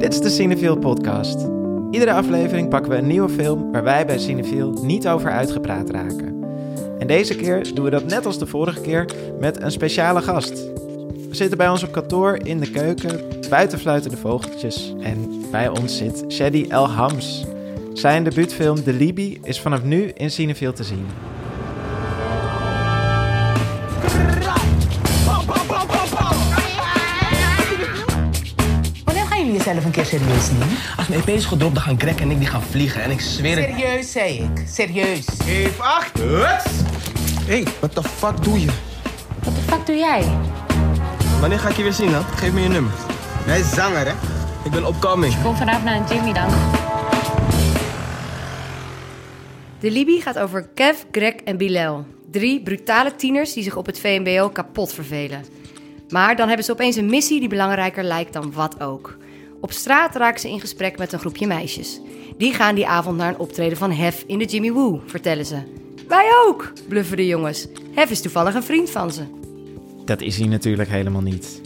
Dit is de Cinefiel podcast. Iedere aflevering pakken we een nieuwe film waar wij bij Cinefiel niet over uitgepraat raken. En deze keer doen we dat net als de vorige keer met een speciale gast. We zitten bij ons op kantoor in de keuken, buiten fluiten de vogeltjes en bij ons zit Shady El Hams. Zijn debuutfilm De Libi is vanaf nu in Cinefiel te zien. Jezelf een keer serieus nemen? Als mijn EP is gedropt, dan gaan Greg en ik die gaan vliegen. En ik zweer het. Serieus, zei ik. Serieus. Geef acht. Huts. Hey, what the fuck doe je? Wat de fuck doe jij? Wanneer ga ik je weer zien dan? Geef me je nummer. Hij is zanger, hè? Ik ben opkoming. Kom vanavond naar een Jimmy dan. De Libi gaat over Kev, Greg en Bilal. Drie brutale tieners die zich op het VMBO kapot vervelen. Maar dan hebben ze opeens een missie die belangrijker lijkt dan wat ook. Op straat raken ze in gesprek met een groepje meisjes. Die gaan die avond naar een optreden van Hef in de Jimmy Woo, vertellen ze. Wij ook, bluffen de jongens. Hef is toevallig een vriend van ze. Dat is hij natuurlijk helemaal niet.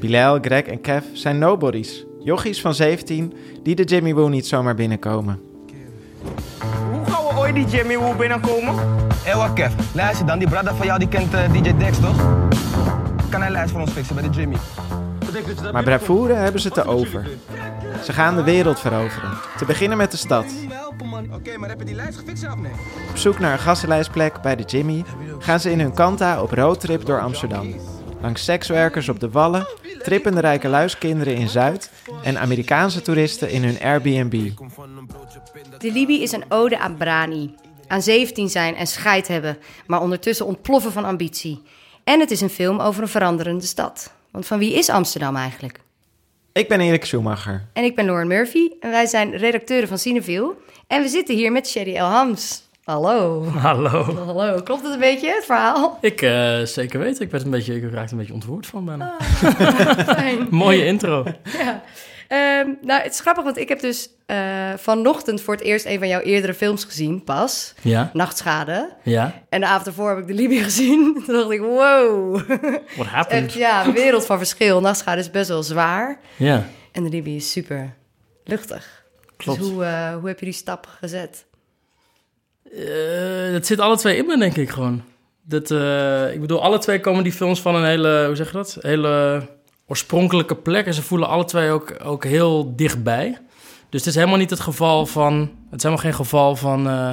Bilal, Greg en Kev zijn nobodies. Jochies van 17 die de Jimmy Woo niet zomaar binnenkomen. Hoe gaan we ooit die Jimmy Woo binnenkomen? Hé, wat Kev. Luister dan, die brother van jou die kent eh, DJ Dex, toch? Kan hij lijst voor ons fixen bij de Jimmy? Maar bravoure hebben ze te over. Ze gaan de wereld veroveren. Te beginnen met de stad. Niet helpen, man. Oké, maar heb je die lijst gefixt zelf? Nee. Op zoek naar een gassenlijstplek bij de Jimmy gaan ze in hun Kanta op roadtrip door Amsterdam. Langs sekswerkers op de Wallen, trippende rijke luiskinderen in Zuid en Amerikaanse toeristen in hun Airbnb. De Libi is een ode aan Brani. Aan 17 zijn en scheid hebben, maar ondertussen ontploffen van ambitie. En het is een film over een veranderende stad. Want van wie is Amsterdam eigenlijk? Ik ben Erik Schumacher. En ik ben Lauren Murphy en wij zijn redacteuren van Cineville. En we zitten hier met Sherry El Hams. Hallo. Hallo. Hallo, klopt het een beetje, het verhaal? Ik eh, zeker weten. Ik werd een beetje, ik raakte een beetje ontroerd van bijna. Fijn. Mooie intro. Ja. Ehm, nou, het is grappig, want ik heb dus eh, vanochtend voor het eerst een van jouw eerdere films gezien, pas. Ja, Nachtschade. ja. En de avond ervoor heb ik de Libi gezien. Toen dacht ik, wow. What happened? Echt, ja, wereld van verschil. Nachtschade is best wel zwaar. Ja, En de Libi is super luchtig. klopt. Dus hoe, eh, hoe heb je die stap gezet? Eh, dat zit alle twee in me, denk ik gewoon. Dat, ik bedoel, alle twee komen die films van een hele, hoe zeg je dat? Hele oorspronkelijke plek. En ze voelen alle twee ook, ook heel dichtbij. Dus het is helemaal niet het geval van... Het is helemaal geen geval van... eh,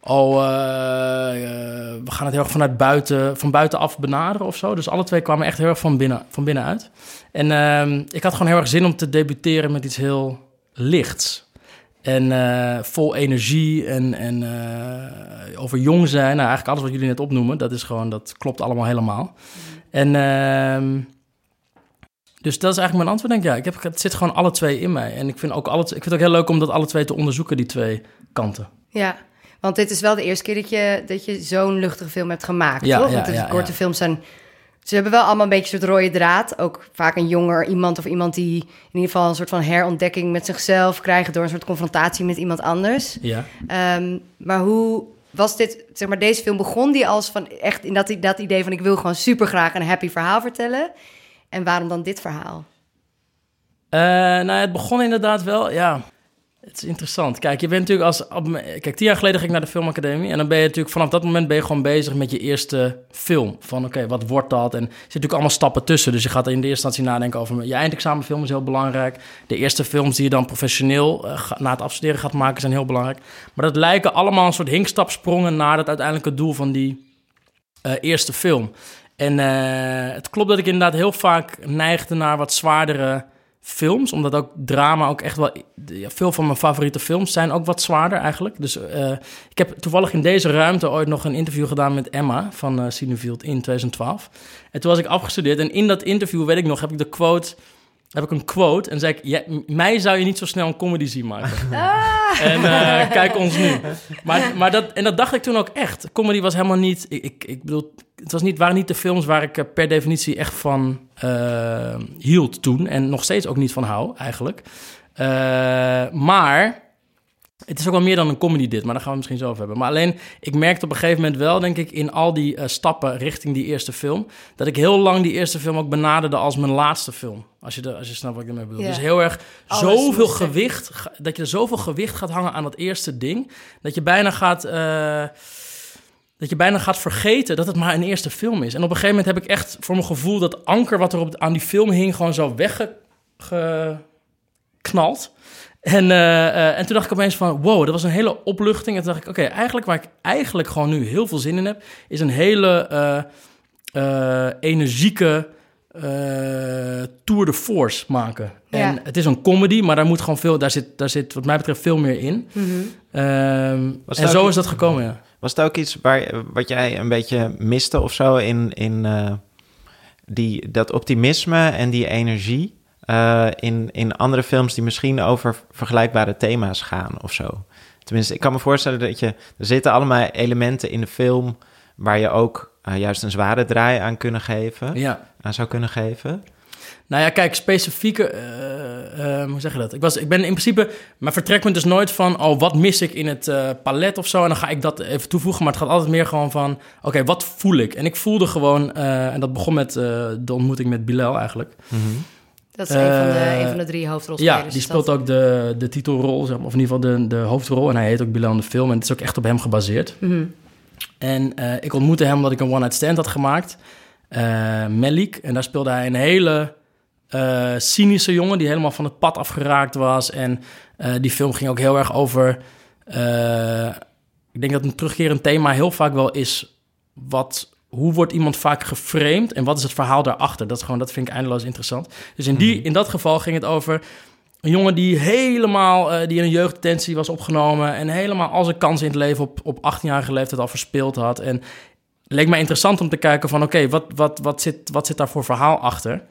oh, eh, eh, we gaan het heel erg vanuit buiten, van buitenaf benaderen of zo. Dus alle twee kwamen echt heel erg van, binnen, van binnenuit. En ehm, ik had gewoon heel erg zin om te debuteren met iets heel lichts. En vol energie en, en over jong zijn. Nou, eigenlijk alles wat jullie net opnoemen, dat is gewoon, dat klopt allemaal helemaal. En ehm, dus dat is eigenlijk mijn antwoord, denk ik. Ja, ik heb, het zit gewoon alle twee in mij. En ik vind, ook alle, ik vind het ook heel leuk om dat alle twee te onderzoeken, die twee kanten. Ja, want dit is wel de eerste keer dat je, dat je zo'n luchtige film hebt gemaakt, Ja, toch? ja, Want de ja, korte films zijn... Ze hebben wel allemaal een beetje een soort rode draad. Ook vaak een jonger iemand of iemand die in ieder geval een soort van herontdekking met zichzelf krijgt... door een soort confrontatie met iemand anders. Ja. Ehm, maar hoe was dit, zeg maar, deze film begon die als van echt in dat, dat idee van ik wil gewoon super graag een happy verhaal vertellen. En waarom dan dit verhaal? Eh, nou, het begon inderdaad wel, ja. Het is interessant. Kijk, je bent natuurlijk als... Kijk, tien jaar geleden ging ik naar de filmacademie. En dan ben je natuurlijk vanaf dat moment ben je gewoon bezig met je eerste film. Van oké, wat wordt dat? En er zitten natuurlijk allemaal stappen tussen. Dus je gaat in de eerste instantie nadenken over... Je eindexamenfilm is heel belangrijk. De eerste films die je dan professioneel eh, na het afstuderen gaat maken zijn heel belangrijk. Maar dat lijken allemaal een soort hinkstapsprongen naar het uiteindelijke doel van die eh, eerste film. En eh, het klopt dat ik inderdaad heel vaak neigde naar wat zwaardere films. Omdat ook drama ook echt wel... Ja, veel van mijn favoriete films zijn ook wat zwaarder eigenlijk. Dus eh, ik heb toevallig in deze ruimte ooit nog een interview gedaan met Emma van eh Cinefield in 2012. En toen was ik afgestudeerd. En in dat interview, weet ik nog, heb ik de quote... Heb ik een quote en zei ik... "Ja, m- mij zou je niet zo snel een comedy zien maken. En eh, kijk ons nu. Maar, maar dat, en dat dacht ik toen ook echt. Comedy was helemaal niet... Ik, ik, ik bedoel, het was niet, waren niet de films waar ik eh, per definitie echt van eh, hield toen. En nog steeds ook niet van hou, eigenlijk. Maar Het is ook wel meer dan een comedy dit, maar daar gaan we misschien over hebben. Maar alleen, ik merkte op een gegeven moment wel, denk ik, in al die eh, stappen richting die eerste film, dat ik heel lang die eerste film ook benaderde als mijn laatste film. Als je, de, als je snapt wat ik ermee bedoel. Ja. Dus heel erg Alles zoveel gewicht, ga- dat je er zoveel gewicht gaat hangen aan dat eerste ding, dat je bijna gaat... eh, dat je bijna gaat vergeten dat het maar een eerste film is. En op een gegeven moment heb ik echt voor mijn gevoel dat anker wat er op, aan die film hing gewoon zo weggeknald. En, eh, eh, en toen dacht ik opeens van, wow, dat was een hele opluchting. En toen dacht ik, oké, eigenlijk waar ik eigenlijk gewoon nu heel veel zin in heb, is een hele eh, eh, energieke eh, tour de force maken. Ja. En het is een comedy, maar daar moet gewoon veel, daar zit, daar zit wat mij betreft veel meer in. Mhm. Ehm, en zo is dat gekomen, ja. Was het ook iets waar, wat jij een beetje miste of zo in, in eh, die, dat optimisme en die energie eh, in, in andere films die misschien over vergelijkbare thema's gaan of zo? Tenminste, ik kan me voorstellen dat je, er zitten allemaal elementen in de film waar je ook eh, juist een zware draai aan kunnen geven, ja. aan zou kunnen geven. Nou ja, kijk, specifieke... eh, hoe zeg je dat? Ik, was, ik ben in principe... Mijn vertrekpunt is nooit van... Oh, wat mis ik in het palet of zo? En dan ga ik dat even toevoegen. Maar het gaat altijd meer gewoon van... Oké, wat voel ik? En ik voelde gewoon... en dat begon met de ontmoeting met Bilal eigenlijk. Dat is een, van de, Eh, een van de drie hoofdrolspelers. Ja, die speelt ook de, de titelrol, zeg maar, of in ieder geval de, de hoofdrol. En hij heet ook Bilal in de film. En het is ook echt op hem gebaseerd. Mhm. En eh, ik ontmoette hem omdat ik een one-night stand had gemaakt. eh Melik. En daar speelde hij een hele cynische jongen... die helemaal van het pad afgeraakt was. En die film ging ook heel erg over... ik denk dat een terugkerend thema heel vaak wel is... Wat, hoe wordt iemand vaak geframed en wat is het verhaal daarachter? Dat, is gewoon, dat vind ik eindeloos interessant. Dus in, die, in dat geval ging het over een jongen die helemaal, eh, die in een jeugddetentie was opgenomen en helemaal al zijn kansen in het leven op, op 18-jarige leeftijd al verspeeld had. En het leek mij interessant om te kijken van oké, wat, wat, wat, zit, wat zit daar voor verhaal achter?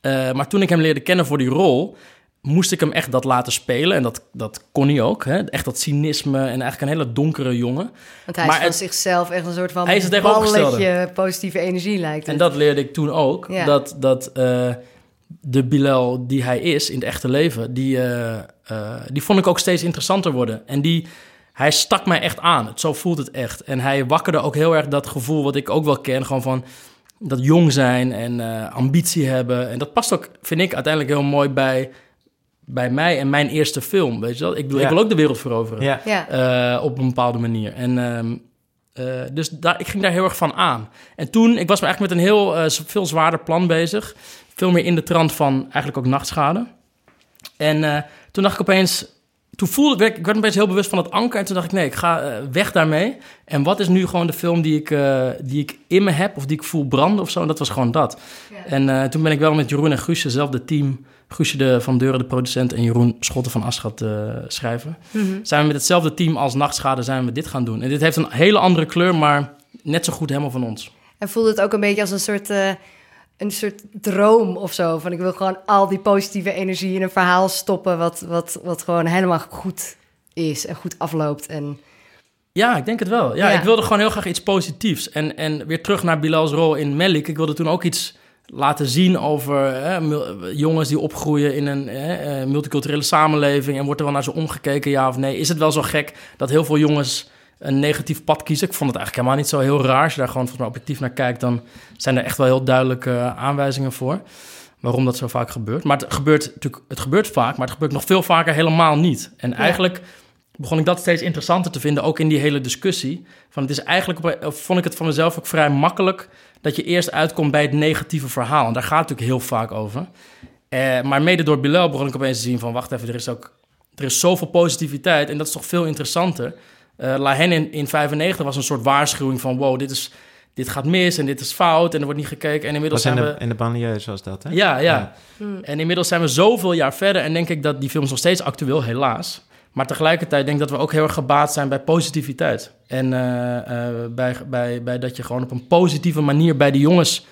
Eh, maar toen ik hem leerde kennen voor die rol, moest ik hem echt dat laten spelen. En dat, dat kon hij ook. Hè? Echt dat cynisme en eigenlijk een hele donkere jongen. Want hij Maar is van het- zichzelf echt een soort van Hij is het balletje positieve energie lijkt En dat leerde ik toen ook. Ja. Dat, dat eh, de Bilal die hij is in het echte leven, die, eh, eh, die vond ik ook steeds interessanter worden. En die, hij stak mij echt aan. Het, zo voelt het echt. En hij wakkerde ook heel erg dat gevoel wat ik ook wel ken. Gewoon van dat jong zijn en ambitie hebben. En dat past ook, vind ik, uiteindelijk heel mooi bij, bij mij en mijn eerste film. Weet je wel? Ik, bedoel, Ja. ik wil ook de wereld veroveren. Ja. Ja, Eh, op een bepaalde manier. En ehm, eh, dus daar, ik ging daar heel erg van aan. En toen, ik was me eigenlijk met een heel eh, veel zwaarder plan bezig. Veel meer in de trant van eigenlijk ook nachtschade. En eh, toen dacht ik opeens, toen voelde ik, ik werd opeens heel bewust van het anker. En toen dacht ik, nee, ik ga weg daarmee. En wat is nu gewoon de film die ik, eh, die ik in me heb of die ik voel branden of zo? En dat was gewoon dat. En eh, toen ben ik wel met Jeroen en Guusje, zelfde team... Guusje de, van Deuren, de producent, en Jeroen Schotten van Aschat eh, schrijven. Mhm. Zijn we met hetzelfde team als Nachtschade zijn we dit gaan doen. En dit heeft een hele andere kleur, maar net zo goed helemaal van ons. en voelde het ook een beetje als een soort, eh, een soort droom of zo. Van ik wil gewoon al die positieve energie in een verhaal stoppen... wat, wat, wat gewoon helemaal goed is en goed afloopt. En Ja, ik denk het wel. Ja, Ja. ik wilde gewoon heel graag iets positiefs. En, en weer terug naar Bilal's rol in Melik. Ik wilde toen ook iets laten zien over hè, jongens die opgroeien in een hè, eh, multiculturele samenleving. En wordt er wel naar ze omgekeken, ja of nee? Is het wel zo gek dat heel veel jongens een negatief pad kiezen? Ik vond het eigenlijk helemaal niet zo heel raar. Als je daar gewoon volgens mij objectief naar kijkt, dan zijn er echt wel heel duidelijke eh, aanwijzingen voor. Waarom dat zo vaak gebeurt. Maar het gebeurt natuurlijk, het gebeurt vaak, maar het gebeurt nog veel vaker helemaal niet. En eigenlijk begon ik dat steeds interessanter te vinden, ook in die hele discussie. Van het is eigenlijk, vond ik het van mezelf ook vrij makkelijk dat je eerst uitkomt bij het negatieve verhaal. En daar gaat het natuurlijk heel vaak over. Eh, maar mede door Bilal begon ik opeens te zien van, wacht even, er is ook, er is zoveel positiviteit en dat is toch veel interessanter. Eh La Haine in, in 95 was een soort waarschuwing van, wow, dit is, dit gaat mis en dit is fout en er wordt niet gekeken. En inmiddels Was in zijn de, we... in de banlieue zoals dat, hè? Ja, ja. En inmiddels zijn we zoveel jaar verder en denk ik dat die film is nog steeds actueel, helaas. Maar tegelijkertijd denk ik dat we ook heel erg gebaat zijn bij positiviteit. En eh, eh, bij, bij, bij dat je gewoon op een positieve manier bij de jongens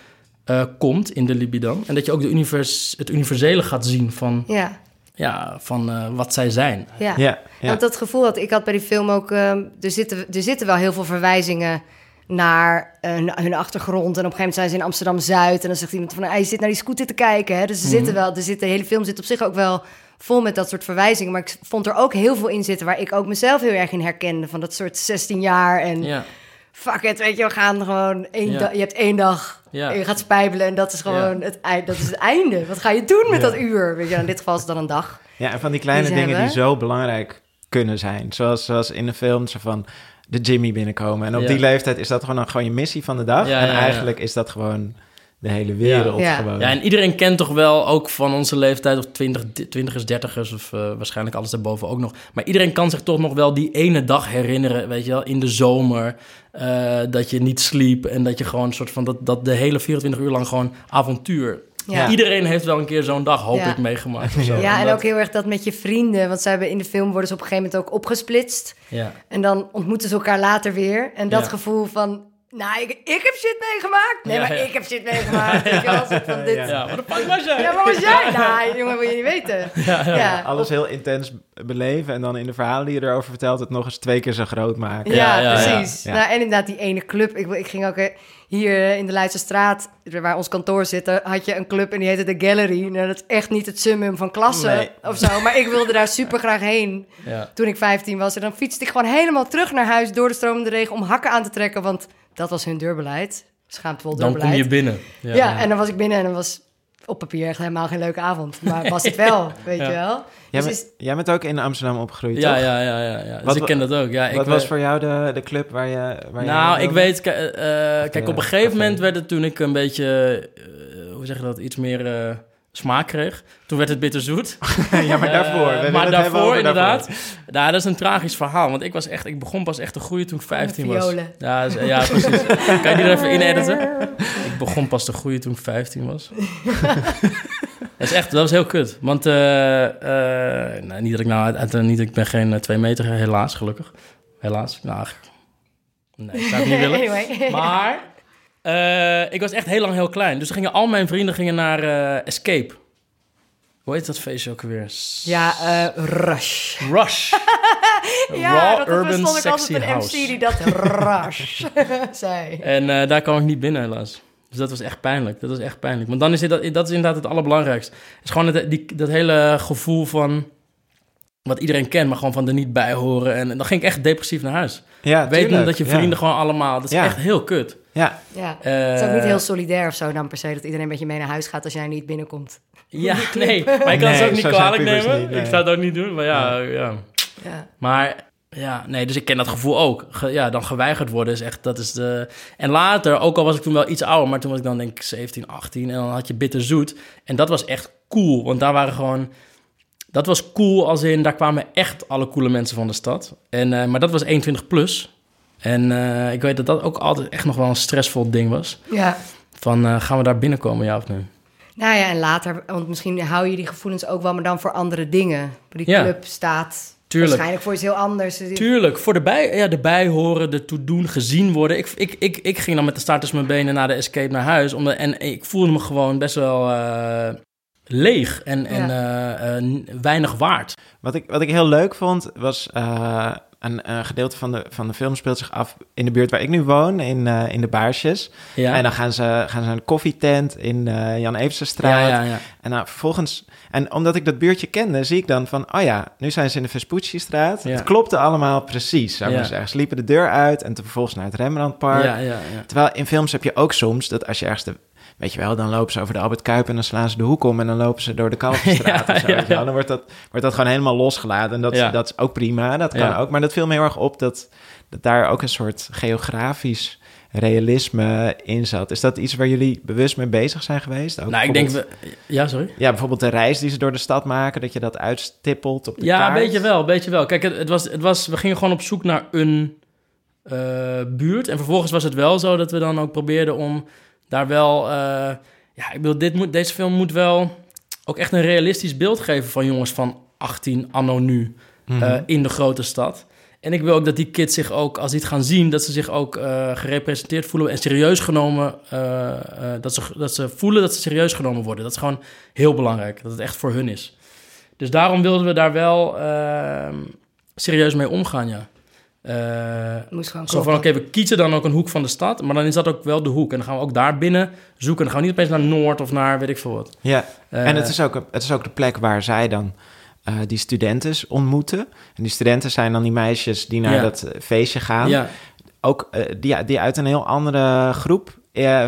eh, komt in de Libidan. En dat je ook de univers, het universele gaat zien van, ja, ja, van eh, wat zij zijn. ja. Ja, ja. Want dat gevoel had ik had bij die film ook. ehm, er, zitten, er zitten wel heel veel verwijzingen naar hun, hun achtergrond. En op een gegeven moment zijn ze in Amsterdam-Zuid. En dan zegt iemand van, hij zit naar die scooter te kijken. Hè? Dus ze zitten wel, er zit, de hele film zit op zich ook wel vol met dat soort verwijzingen. Maar ik vond er ook heel veel in zitten waar ik ook mezelf heel erg in herkende. Van dat soort 16 jaar en Ja. fuck it, weet je, we gaan gewoon één Ja. je hebt één dag Ja. en je gaat spijbelen en dat is gewoon het, dat is het einde. Wat ga je doen met dat uur? Weet je, in dit geval is het dan een dag. Ja, en van die kleine Die dingen die zo belangrijk kunnen zijn. Zoals, zoals in de film, zo van de Jimmy binnenkomen. En op Ja. die leeftijd is dat gewoon, dan gewoon je missie van de dag. Ja, en ja, ja. eigenlijk is dat gewoon de hele wereld. Ja. Gewoon. Ja, en iedereen kent toch wel, ook van onze leeftijd, of 20, 20ers, 30ers, of eh, waarschijnlijk alles daarboven ook nog. Maar iedereen kan zich toch nog wel die ene dag herinneren, weet je wel, in de zomer. eh, dat je niet sliep en dat je gewoon een soort van, dat, dat de hele 24 uur lang gewoon avontuur. Ja. Iedereen heeft wel een keer zo'n dag, hoop Ja. ik, meegemaakt. of zo. Ja, en dat- ook heel erg dat met je vrienden. Want ze hebben in de film worden ze op een gegeven moment ook opgesplitst. Ja. En dan ontmoeten ze elkaar later weer. En dat Ja. gevoel van, nou, ik, ik heb shit meegemaakt. Nee, Ja, maar ja. ik heb shit meegemaakt. Wel, zo van dit. Ja. ja, wat de fuck was jij? waar was jij? Nou, jongen, wil je niet weten. Ja, Alles heel intens beleven en dan in de verhalen die je erover vertelt... het nog eens twee keer zo groot maken. Ja, Ja, ja, ja. precies. Ja. Nou, en inderdaad, die ene club. Ik, ik ging ook eh, hier eh, in de Leidse straat, waar ons kantoor zit, eh, had je een club en die heette de Gallery. Nou, dat is echt niet het summum van klasse Nee. of zo. Maar ik wilde daar super graag heen Ja. toen ik 15 was. En dan fietste ik gewoon helemaal terug naar huis door de stromende regen om hakken aan te trekken. Want dat was hun deurbeleid. Schaamtevol Dan deurbeleid. kom je binnen. Ja, en dan was ik binnen en dan was op papier echt helemaal geen leuke avond. Maar was het wel, weet Ja. je wel. Jij, Dus is, jij bent ook in Amsterdam opgegroeid, ja, toch? ja, ja, ja, ja. Dus Wat ik ken dat ook. Ja, ik Wat was voor jou de, de club waar je... Waar Nou, je ik weet, eh, eh, kijk, op een gegeven café? moment werd het toen ik een beetje, eh, hoe zeg je dat, iets meer eh, smaak kreeg. Toen werd het bitterzoet. ja, maar daarvoor. we Eh, willen maar daarvoor, inderdaad. daarvoor. Nou, dat is een tragisch verhaal. Want ik was echt, ik begon pas echt te groeien toen ik 15 was. Ja, dus- ja, precies. kan je die er even inediten? Ik begon pas te groeien toen ik 15 was. dat is echt, dat was heel kut. Want, eh, eh, nou, niet dat ik nou, uit, uit- niet, ik ben geen eh, twee meter, helaas, gelukkig. Helaas. Nou, nee, ik zou het niet willen. anyway. Maar eh, ik was echt heel lang heel klein. Dus gingen al mijn vrienden gingen naar eh, Escape. Hoe heet dat feestje ook weer? Ja, eh, Rush. Rush. Ja, Raw dat Urban bestond ik Sexy altijd een House. MC die dat Rush zei. En daar kwam ik niet binnen helaas. Dus dat was echt pijnlijk. Dat was echt pijnlijk. Want dan is dit, dat, dat is inderdaad het allerbelangrijkste. Het is gewoon het, die, dat hele gevoel van... Wat iedereen kent, maar gewoon van er niet bij horen. En, dan ging ik echt depressief naar huis. Ja, Weten dat je ja. vrienden gewoon allemaal... Dat is Ja. echt heel kut. Ja, Ja. Eh, Het is ook niet heel solidair of zo dan per se dat iedereen met je mee naar huis gaat als jij niet binnenkomt. Ja, nee. Maar ik kan Nee, het ook niet kwalijk nemen. niet, nee. Ik zou het ook niet doen, maar ja, ja. Ja. Maar ja, nee, dus ik ken dat gevoel ook. Ge- ja, dan geweigerd worden is echt, dat is de... En later, ook al was ik toen wel iets ouder, maar toen was ik dan denk ik 17, 18 en dan had je bitterzoet. En dat was echt cool, want daar waren gewoon... Dat was cool als in, daar kwamen echt alle coole mensen van de stad. En, eh, maar dat was 21 plus. En eh, ik weet dat dat ook altijd echt nog wel een stressvol ding was. ja. Van, eh, gaan we daar binnenkomen, ja of nee? Nou ja, en later, want misschien hou je die gevoelens ook wel, maar dan voor andere dingen. Die Ja. club staat Tuurlijk. waarschijnlijk voor iets heel anders. Dus Tuurlijk, voor de bij, ja, de bijhoren, de toedoen, gezien worden. Ik, ik, ik, ik ging dan met de staart tussen mijn benen naar de escape naar huis. Omdat, en ik voelde me gewoon best wel leeg en, en Ja. eh, eh, weinig waard. Wat ik, wat ik heel leuk vond, was eh, een, een gedeelte van de, van de film speelt zich af in de buurt waar ik nu woon, in, eh, in de Baarsjes. Ja, En dan gaan ze, gaan ze naar een koffietent in eh Jan Evensestraat. ja, ja, ja. En nou, vervolgens, en omdat ik dat buurtje kende, zie ik dan van, oh ja, nu zijn ze in de Vespucci-straat. Ja. Het klopte allemaal precies, zou ik maar zeggen. Ze liepen de deur uit en toen vervolgens naar het Rembrandtpark. ja, ja, ja. Terwijl in films heb je ook soms dat als je ergens de, weet je wel, dan lopen ze over de Albert Kuip en dan slaan ze de hoek om en dan lopen ze door de Kalverstraat Ja, of zo. ja, ja. Dan wordt dat, wordt dat gewoon helemaal losgelaten en dat, Ja. dat is ook prima, dat kan Ja. ook. Maar dat viel me heel erg op dat, dat daar ook een soort geografisch realisme in zat. Is dat iets waar jullie bewust mee bezig zijn geweest? Ook Nou, ik denk... We, ja, sorry? Ja, bijvoorbeeld de reis die ze door de stad maken, dat je dat uitstippelt op de Ja, kaart. een beetje wel, beetje wel. Kijk, het, het was, het was, we gingen gewoon op zoek naar een eh, buurt. En vervolgens was het wel zo dat we dan ook probeerden om daar wel... eh, ja, ik bedoel, dit moet, deze film moet wel ook echt een realistisch beeld geven van jongens van 18 anno nu Mhm. eh, in de grote stad. En ik wil ook dat die kids zich ook, als die het gaan zien, dat ze zich ook eh, gerepresenteerd voelen en serieus genomen. dat, ze, dat ze voelen dat ze serieus genomen worden. Dat is gewoon heel belangrijk, dat het echt voor hun is. Dus daarom wilden we daar wel ehm, serieus mee omgaan, ja. Eh, Moest gewoon zo van, oké, we kiezen dan ook een hoek van de stad, maar dan is dat ook wel de hoek. En dan gaan we ook daar binnen zoeken. Dan gaan we niet opeens naar Noord of naar weet ik veel wat. Ja, Eh, en het is, ook, het is ook de plek waar zij dan eh, die studenten ontmoeten. En die studenten zijn dan die meisjes die naar Ja. dat feestje gaan. Ja, Ook die, die uit een heel andere groep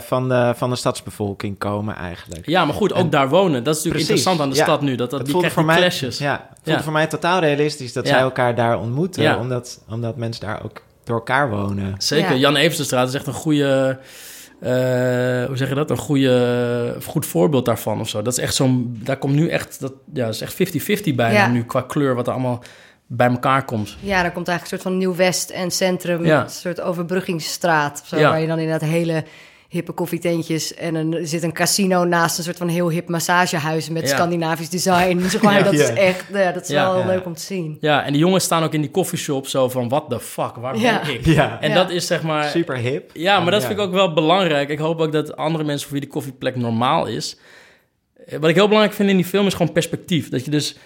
van, de, van de stadsbevolking komen eigenlijk. ja, maar goed, ook En- daar wonen. Dat is natuurlijk Precies, interessant aan de ja. stad nu. Dat, dat, Het die krijgt voor die mij, clashes. ja, het voelde Ja. voor mij totaal realistisch dat Ja. zij elkaar daar ontmoeten. Ja. Omdat, omdat mensen daar ook door elkaar wonen. Zeker. Ja. Jan Eversenstraat is echt een goede... eh, hoe zeg je dat? Een goede, goed voorbeeld daarvan of zo. Dat is echt zo'n... Daar komt nu echt... Dat, ja, dat is echt 50-50 bijna Ja. nu qua kleur wat er allemaal bij elkaar komt. Ja, dan komt eigenlijk een soort van Nieuw-West en Centrum, Ja. een soort overbruggingsstraat. Of zo, Ja. Waar je dan inderdaad hele hippe koffietentjes en een, er zit een casino naast een soort van heel hip massagehuis met Ja. Scandinavisch design. Ja. dat is echt, ja, dat is Ja. wel Ja. leuk om te zien. Ja, en die jongens staan ook in die coffeeshop zo van... What the fuck? Waar Ja. ben ik? Ja, En Ja. dat is zeg maar... super hip. Ja, maar dat Ja. vind ik ook wel belangrijk. Ik hoop ook dat andere mensen voor wie die koffieplek normaal is. Eh, Wat ik heel belangrijk vind in die film is gewoon perspectief. Dat je dus...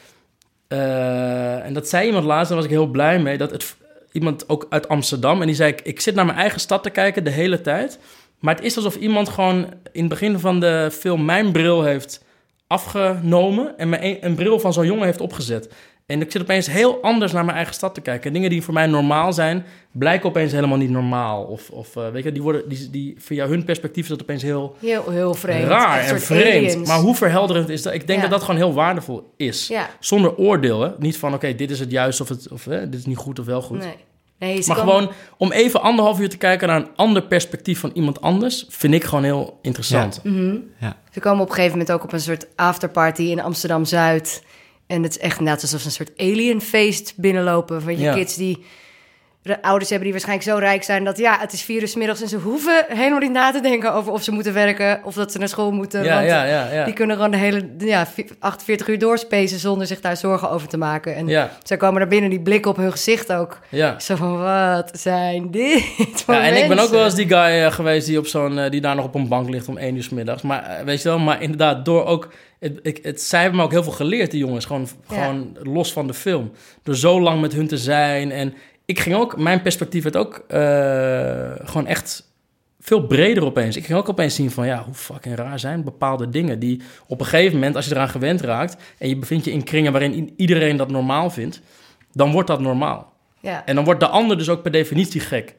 eh, en dat zei iemand laatst, daar was ik heel blij mee. Dat het, iemand ook uit Amsterdam. En die zei, ik, ik zit naar mijn eigen stad te kijken de hele tijd. Maar het is alsof iemand gewoon in het begin van de film mijn bril heeft afgenomen. En mijn, een, bril van zo'n jongen heeft opgezet. En ik zit opeens heel anders naar mijn eigen stad te kijken. En dingen die voor mij normaal zijn, blijken opeens helemaal niet normaal. Of, of eh, weet je, die worden, die, die, via hun perspectief is dat opeens heel Heel, heel vreemd. raar en vreemd. aliens. Maar hoe verhelderend is dat? Ik denk Ja. dat dat gewoon heel waardevol is. Ja, Zonder oordeel, hè? Niet van, oké, dit is het juist of, het, of hè, dit is niet goed of wel goed. nee. Nee ze Maar gewoon om even anderhalf uur te kijken naar een ander perspectief van iemand anders, vind ik gewoon heel interessant. Mhm. Ja. Ze komen op een gegeven moment ook op een soort afterparty in Amsterdam-Zuid. En het is echt net alsof ze een soort alienfeest binnenlopen. Van je Ja. kids die ouders hebben die waarschijnlijk zo rijk zijn... dat ja, het is vier uur middags en ze hoeven helemaal niet na te denken... over of ze moeten werken of dat ze naar school moeten. Ja, want ja, ja, ja. die kunnen gewoon de hele ja, 48 uur doorspacen... zonder zich daar zorgen over te maken. En Ja, zij komen naar binnen, die blik op hun gezicht ook. ja. Zo van, wat zijn dit voor Ja, en ik ben ook wel eens die guy eh, geweest die, op zo'n, eh, die daar nog op een bank ligt om één uur 's middags. Maar eh, weet je wel, maar inderdaad, door ook. Het, ik, het, zij hebben me ook heel veel geleerd, die jongens. Gewoon, gewoon los van de film. Door zo lang met hun te zijn. En ik ging ook, mijn perspectief werd ook eh, gewoon echt veel breder opeens. Ik ging ook opeens zien van, ja, hoe fucking raar zijn bepaalde dingen. Die op een gegeven moment, als je eraan gewend raakt. en je bevindt je in kringen waarin iedereen dat normaal vindt. dan wordt dat normaal. Ja. En dan wordt de ander dus ook per definitie gek.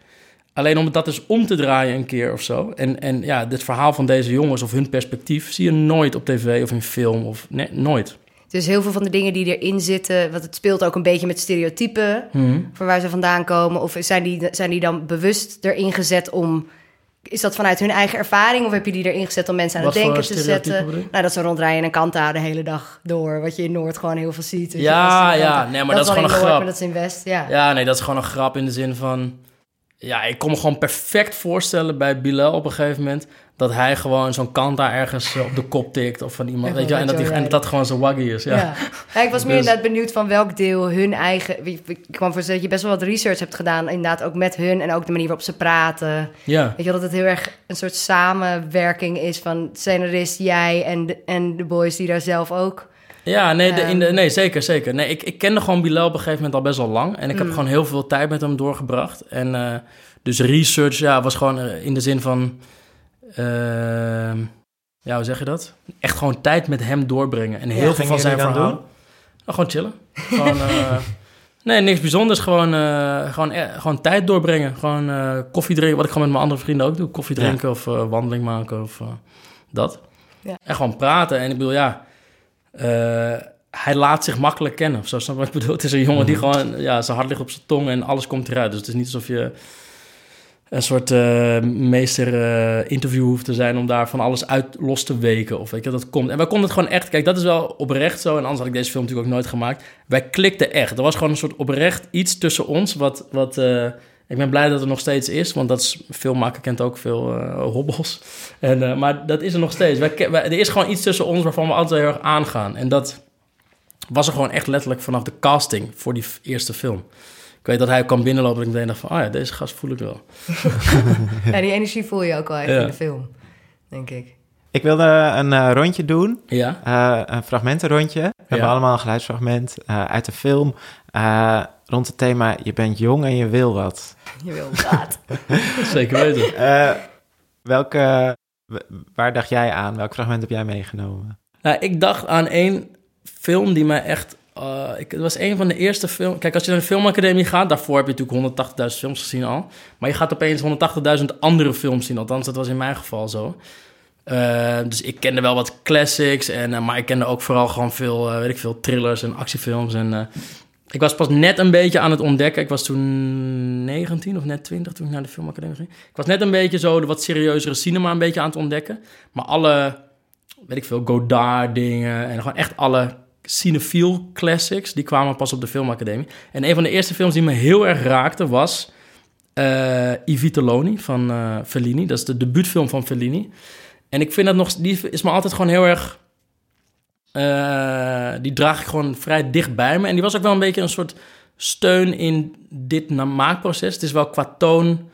Alleen om dat dus om te draaien een keer of zo. En, en ja, dit verhaal van deze jongens of hun perspectief zie je nooit op tv of in film. Of, nee, nooit. Dus heel veel van de dingen die erin zitten, want het speelt ook een beetje met stereotypen van waar ze vandaan komen. Of zijn die, zijn die dan bewust erin gezet om. Is dat vanuit hun eigen ervaring of heb je die erin gezet om mensen aan Wat het denken voor te zetten? bedoel? Nou, dat ze rondrijden in een kanta de hele dag door. Wat je in Noord gewoon heel veel ziet. je, Ja, ja, nee, maar dat is gewoon een Noord, grap. Maar dat is in West, ja. Ja, nee, dat is gewoon een grap in de zin van... Ja, ik kon me gewoon perfect voorstellen bij Bilal op een gegeven moment... dat hij gewoon zo'n kanta ergens eh, op de kop tikt of van iemand, En weet je En dat, die, en zo dat dat gewoon zo waggy is, ja. Ja. Ja, ik was meer Dus- inderdaad benieuwd van welk deel hun eigen... Ik kwam voor dat je best wel wat research hebt gedaan, inderdaad ook met hun... en ook de manier waarop ze praten. Ja, Weet je wel, dat het heel erg een soort samenwerking is van scenarist, jij en de, en de boys die daar zelf ook... ja nee, de, in de, Ehm. nee, zeker, zeker. Nee, ik, ik kende gewoon Bilal op een gegeven moment al best wel lang. En ik Mm. heb gewoon heel veel tijd met hem doorgebracht. En eh, dus research, ja, was gewoon eh, in de zin van... ehm, ja, hoe zeg je dat? Echt gewoon tijd met hem doorbrengen. En heel veel van zijn verhaal... Nou, gewoon chillen. Gewoon, eh, nee, niks bijzonders. Gewoon, eh, gewoon, eh, gewoon tijd doorbrengen. Gewoon eh, koffie drinken. Wat ik gewoon met mijn andere vrienden ook doe. Koffie Ja. drinken of eh, wandeling maken of dat. Ja. En gewoon praten. En ik bedoel, ja... eh, hij laat zich makkelijk kennen. Of zo, snap je wat ik bedoel? Het is een jongen die gewoon... Ja, zijn hart ligt op zijn tong en alles komt eruit. Dus het is niet alsof je een soort eh, meester eh, interview hoeft te zijn om daar van alles uit los te weken. Of weet je, dat komt. En wij konden het gewoon echt, kijk, dat is wel oprecht zo. En anders had ik deze film natuurlijk ook nooit gemaakt. Wij klikten echt. Er was gewoon een soort oprecht iets tussen ons. Wat, wat eh, ik ben blij dat er nog steeds is, want dat is, filmmaker kent ook veel hobbels. En, maar dat is er nog steeds. Wij, wij- er is gewoon iets tussen ons waarvan we altijd heel erg aangaan. En dat was er gewoon echt letterlijk vanaf de casting voor die eerste film. Ik weet dat hij kwam binnenlopen en ik meteen dacht van, oh ja, deze gast voel ik wel. Ja, die energie voel je ook wel echt Ja. in de film, denk ik. Ik wilde een eh, rondje doen, Ja. eh, een fragmentenrondje. We hebben allemaal een geluidsfragment eh, uit de film eh, rond het thema je bent jong en je wil wat. Je wil wat. Zeker weten. Eh, welke, waar dacht jij aan? Welk fragment heb jij meegenomen? Nou, ik dacht aan één film die mij echt... eh, ik, het was een van de eerste films... Kijk, als je naar de filmacademie gaat... daarvoor heb je natuurlijk 180.000 films gezien al. Maar je gaat opeens 180.000 andere films zien. Althans, dat was in mijn geval zo. Eh, dus ik kende wel wat classics. En, eh, maar ik kende ook vooral gewoon veel, weet ik veel, thrillers en actiefilms. En, ik was pas net een beetje aan het ontdekken. Ik was toen 19 of net 20 toen ik naar de filmacademie ging. Ik was net een beetje zo de wat serieuzere cinema een beetje aan het ontdekken. Maar alle weet ik veel, Godard dingen en gewoon echt alle cinefiel classics, die kwamen pas op de filmacademie. En een van de eerste films die me heel erg raakte was eh I Vitelloni van eh, Fellini. Dat is de debuutfilm van Fellini. En ik vind dat nog, die is me altijd gewoon heel erg, eh, die draag ik gewoon vrij dicht bij me. En die was ook wel een beetje een soort steun in dit maakproces. Het is wel qua toon,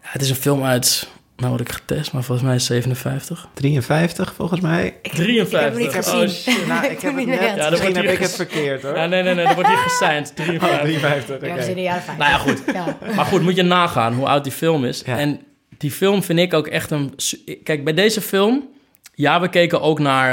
het is een film uit, nou word ik getest, maar volgens mij is 57. 53 volgens mij. 53. Ik heb hem niet gezien. Oh, shit. Nou, ik heb het Ja, net, dan wordt misschien heb ik het verkeerd hoor. Ja, nee, nee, nee, dat wordt hier gesigned. 53. 53, Ja, oké. we zijn in de jaren 50. Nou ja, goed. Ja. Maar goed, moet je nagaan hoe oud die film is. Ja. En die film vind ik ook echt een... Kijk, bij deze film... Ja, we keken ook naar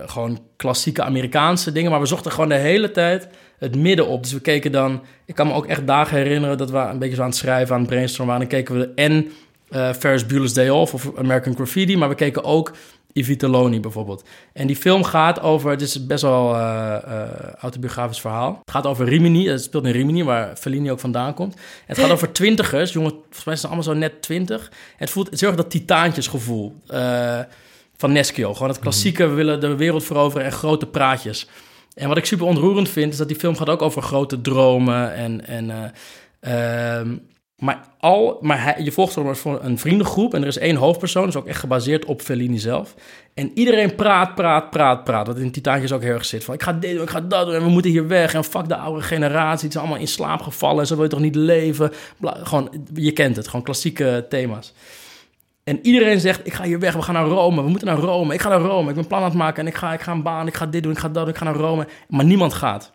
eh, gewoon klassieke Amerikaanse dingen... maar we zochten gewoon de hele tijd het midden op. Dus we keken dan... Ik kan me ook echt dagen herinneren dat we een beetje zo aan het schrijven... aan het brainstormen waren. Dan keken we en eh Ferris Bueller's Day Off of American Graffiti... maar we keken ook I Vitelloni bijvoorbeeld. En die film gaat over... Het is best wel eh eh, autobiografisch verhaal. Het gaat over Rimini. Het speelt in Rimini, waar Fellini ook vandaan komt. En het gaat over twintigers. Jongen, volgens mij zijn ze allemaal zo net twintig. En het voelt het is heel erg dat titaantjesgevoel eh, van Neschio. Gewoon het klassieke, we willen de wereld veroveren en grote praatjes. En wat ik super ontroerend vind, is dat die film gaat ook over grote dromen en... en eh, ehm, maar, al, maar hij, je volgt voor een vriendengroep en er is één hoofdpersoon, dat is ook echt gebaseerd op Fellini zelf. En iedereen praat, praat, praat, praat. Wat in Titaantjes ook heel erg zit. Van ik ga dit doen, ik ga dat doen en we moeten hier weg. En fuck de oude generatie, die zijn allemaal in slaap gevallen en zo wil je toch niet leven. Bla- gewoon, je kent het, gewoon klassieke thema's. En iedereen zegt, ik ga hier weg, we gaan naar Rome, we moeten naar Rome. Ik ga naar Rome, ik ben plan aan het maken en ik ga, ik ga een baan, ik ga dit doen, ik ga dat doen, ik ga naar Rome. Maar niemand gaat.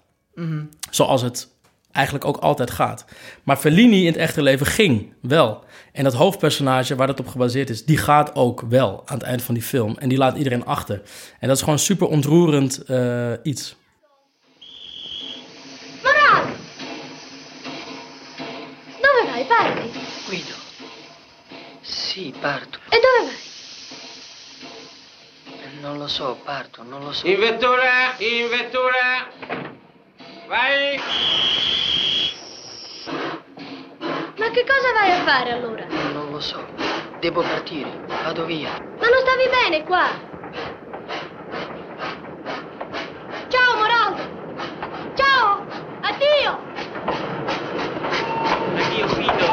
Zoals het eigenlijk ook altijd gaat. Maar Fellini in het echte leven ging wel. En dat hoofdpersonage waar dat op gebaseerd is, die gaat ook wel aan het eind van die film. En die laat iedereen achter. En dat is gewoon super ontroerend eh, iets. Morale! Dove vai? Parli. Guido. Sì, parto. E dove vai? Non lo so, parto, non lo so. In vettura, in vettura. Vai. Ma che cosa vai a fare allora? Non lo so. Devo partire. Vado via. Ma non stavi bene qua? Ciao Moraldo! Ciao! Addio! Addio, Guido.